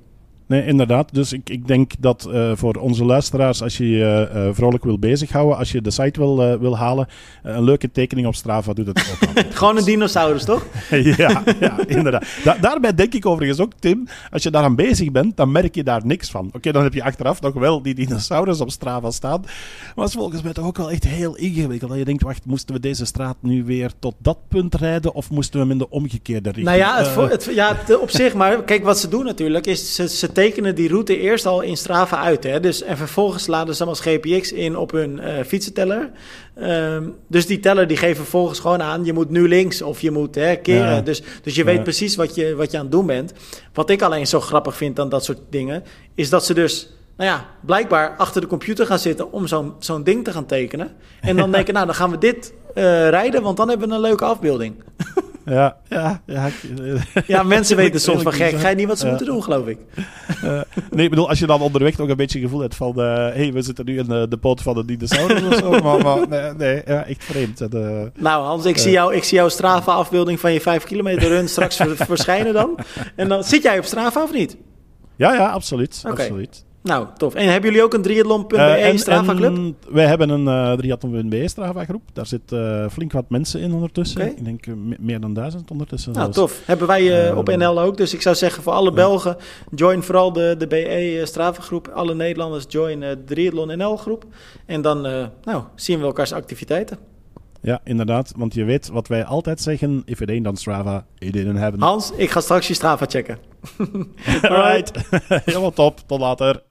[SPEAKER 2] Nee, inderdaad. Dus ik, ik denk dat uh, voor onze luisteraars, als je je uh, vrolijk wil bezighouden, als je de site wil, uh, wil halen, een leuke tekening op Strava doet het ook.
[SPEAKER 1] Gewoon een dinosaurus, toch?
[SPEAKER 2] ja, ja, inderdaad. Da daarbij denk ik overigens ook, Tim, als je daaraan bezig bent, dan merk je daar niks van. Oké, okay, dan heb je achteraf nog wel die dinosaurus op Strava staan. Maar het is volgens mij toch ook wel echt heel ingewikkeld. Dat je denkt, wacht, moesten we deze straat nu weer tot dat punt rijden of moesten we hem in de omgekeerde richting?
[SPEAKER 1] Nou ja, het, het, ja op zich, maar kijk, wat ze doen natuurlijk, is ze, ze tekenen die route eerst al in Strava uit. Hè? Dus, en vervolgens laden ze hem als GPX in op hun uh, fietsenteller. Um, dus die teller die geeft vervolgens gewoon aan... je moet nu links of je moet hè, keren. Ja. Dus, dus je weet precies wat je, wat je aan het doen bent. Wat ik alleen zo grappig vind aan dat soort dingen... is dat ze dus nou ja, blijkbaar achter de computer gaan zitten om zo'n zo'n ding te gaan tekenen. En dan denken, nou, dan gaan we dit uh, rijden, want dan hebben we een leuke afbeelding.
[SPEAKER 2] Ja, ja, ja.
[SPEAKER 1] ja mensen weten soms van gek. Ga je niet wat ze ja. moeten doen, geloof ik.
[SPEAKER 2] Uh, nee, ik bedoel, als je dan onderweg ook een beetje gevoel hebt van... Hé, uh, hey, we zitten nu in de, de poot van de dinosaurus of zo. Maar, maar nee, nee, ja, echt vreemd. En,
[SPEAKER 1] nou Hans, ik, zie jou, ik zie jouw Strava-afbeelding van je 5 kilometer run straks verschijnen dan. En dan zit jij op Strava of niet?
[SPEAKER 2] Ja, ja, absoluut. Okay. absoluut.
[SPEAKER 1] Nou, tof. En hebben jullie ook een triathlon.be uh, Strava Club?
[SPEAKER 2] wij hebben een uh, triathlon.be Strava groep. Daar zit uh, flink wat mensen in ondertussen. Okay. Ik denk meer dan duizend ondertussen.
[SPEAKER 1] Nou, zelfs. tof. Hebben wij uh, op NL ook. Dus ik zou zeggen voor alle Belgen, join vooral de, de BE Strava groep. Alle Nederlanders join de Triathlon NL groep. En dan nou, zien we elkaars activiteiten.
[SPEAKER 2] Ja, inderdaad. Want je weet wat wij altijd zeggen. If it ain't on Strava, it didn't happen.
[SPEAKER 1] Hans, ik ga straks je Strava checken.
[SPEAKER 2] Alright. Helemaal top. Tot later.